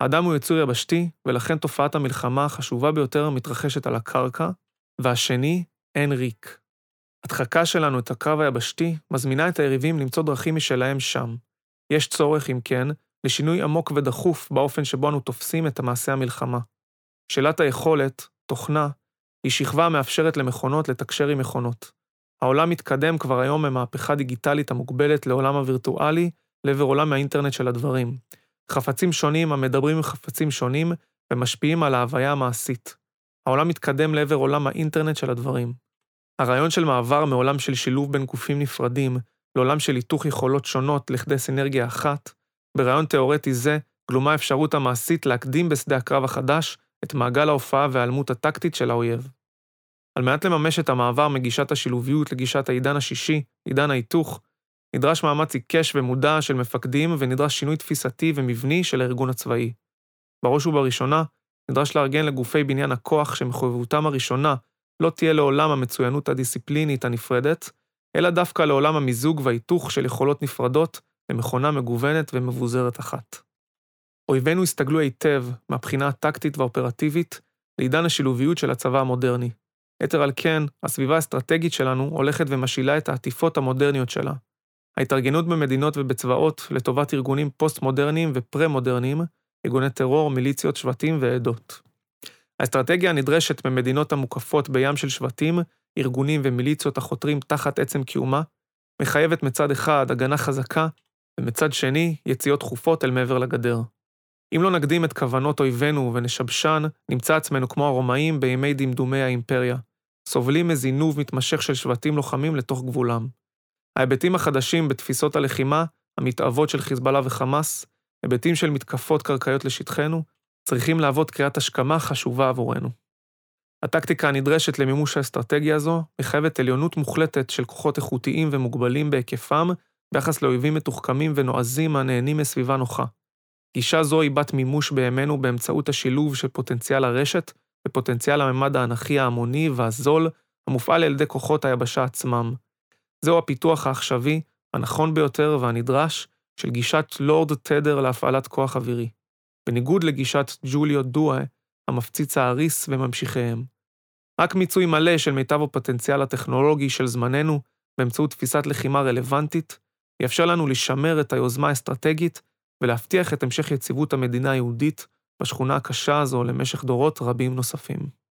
A: האדם הוא יצור יבשתי, ולכן תופעת המלחמה החשובה ביותר מתרחשת על הקרקע, והשני, אין ריק. הדחקה שלנו את הקרב היבשתי מזמינה את היריבים למצוא דרכים משלהם שם. יש צורך, אם כן, לשינוי עמוק ודחוף באופן שבו אנו תופסים את המעשה המלחמה. שאלת היכולת, תוכנה, היא שכבה המאפשרת למכונות לתקשר עם מכונות. העולם מתקדם כבר היום ממהפכה דיגיטלית המוגבלת לעולם הווירטואלי לעבר עולם האינטרנט של הדברים. חפצים שונים המדברים עם חפצים שונים ומשפיעים על ההוויה המעשית. העולם מתקדם לעבר עולם האינטרנט של הדברים. הרעיון של מעבר מעולם של שילוב בין גופים נפרדים לעולם של היתוך יכולות שונות לכדי סינרגיה אחת, ברעיון תאורטי זה גלומה האפשרות המעשית להקדים בשדה הקרב החדש את מעגל ההופעה וההיעלמות הטקטית של האויב. על מנת לממש את המעבר מגישת השילוביות לגישת העידן השישי, עידן ההיתוך, נדרש מאמץ עיקש ומודע של מפקדים ונדרש שינוי תפיסתי ומבני של הארגון הצבאי. בראש ובראשונה, נדרש לארגן לגופי בניין הכוח שמחויבותם הראשונה לא תהיה לעולם המצוינות הדיסציפלינית הנפרדת, אלא דווקא לעולם המיזוג וההיתוך של יכולות נפרדות למכונה מגוונת ומבוזרת אחת. אויבינו הסתגלו היטב, מהבחינה הטקטית והאופרטיבית, לעידן השילוביות של הצבא המודרני. יתר על כן, הסביבה האסטרטגית שלנו הולכת ומשילה את העטיפות המודרניות שלה. ההתארגנות במדינות ובצבאות לטובת ארגונים פוסט-מודרניים ופרה-מודרניים, ארגוני טרור, מיליציות, שבטים ועדות. האסטרטגיה הנדרשת במדינות המוקפות בים של שבטים, ארגונים ומיליציות החותרים תחת עצם קיומה, מחייבת מצד אחד הגנה חזקה, ומצד שני יציאות תכופות אל מעבר לגדר. אם לא נקדים את כוונות אויבינו ונשבשן, נמצא עצמנו כמו הרומאים בימי דמדומי האימפריה, סובלים מזינוב מתמשך של שבטים לוחמים לתוך גבולם. ההיבטים החדשים בתפיסות הלחימה, המתאבות של חיזבאללה וחמאס, היבטים של מתקפות קרקעיות לשטחנו, צריכים להוות קריאת השכמה חשובה עבורנו. הטקטיקה הנדרשת למימוש האסטרטגיה הזו מחייבת עליונות מוחלטת של כוחות איכותיים ומוגבלים בהיקפם ביחס לאויבים מתוחכמים ונועזים הנהנים מסביבה נוחה. גישה זו היא בת מימוש בימינו באמצעות השילוב של פוטנציאל הרשת ופוטנציאל הממד האנכי ההמוני והזול המופעל על ידי כוחות היבשה עצמם. זהו הפיתוח העכשווי, הנכון ביותר והנדרש, של גישת לורד תדר להפעלת כוח אווירי. בניגוד לגישת ג'וליו דואה, המפציץ האריס וממשיכיהם. רק מיצוי מלא של מיטב הפוטנציאל הטכנולוגי של זמננו, באמצעות תפיסת לחימה רלוונטית, יאפשר לנו לשמר את היוזמה האסטרטגית ולהבטיח את המשך יציבות המדינה היהודית בשכונה הקשה הזו למשך דורות רבים נוספים.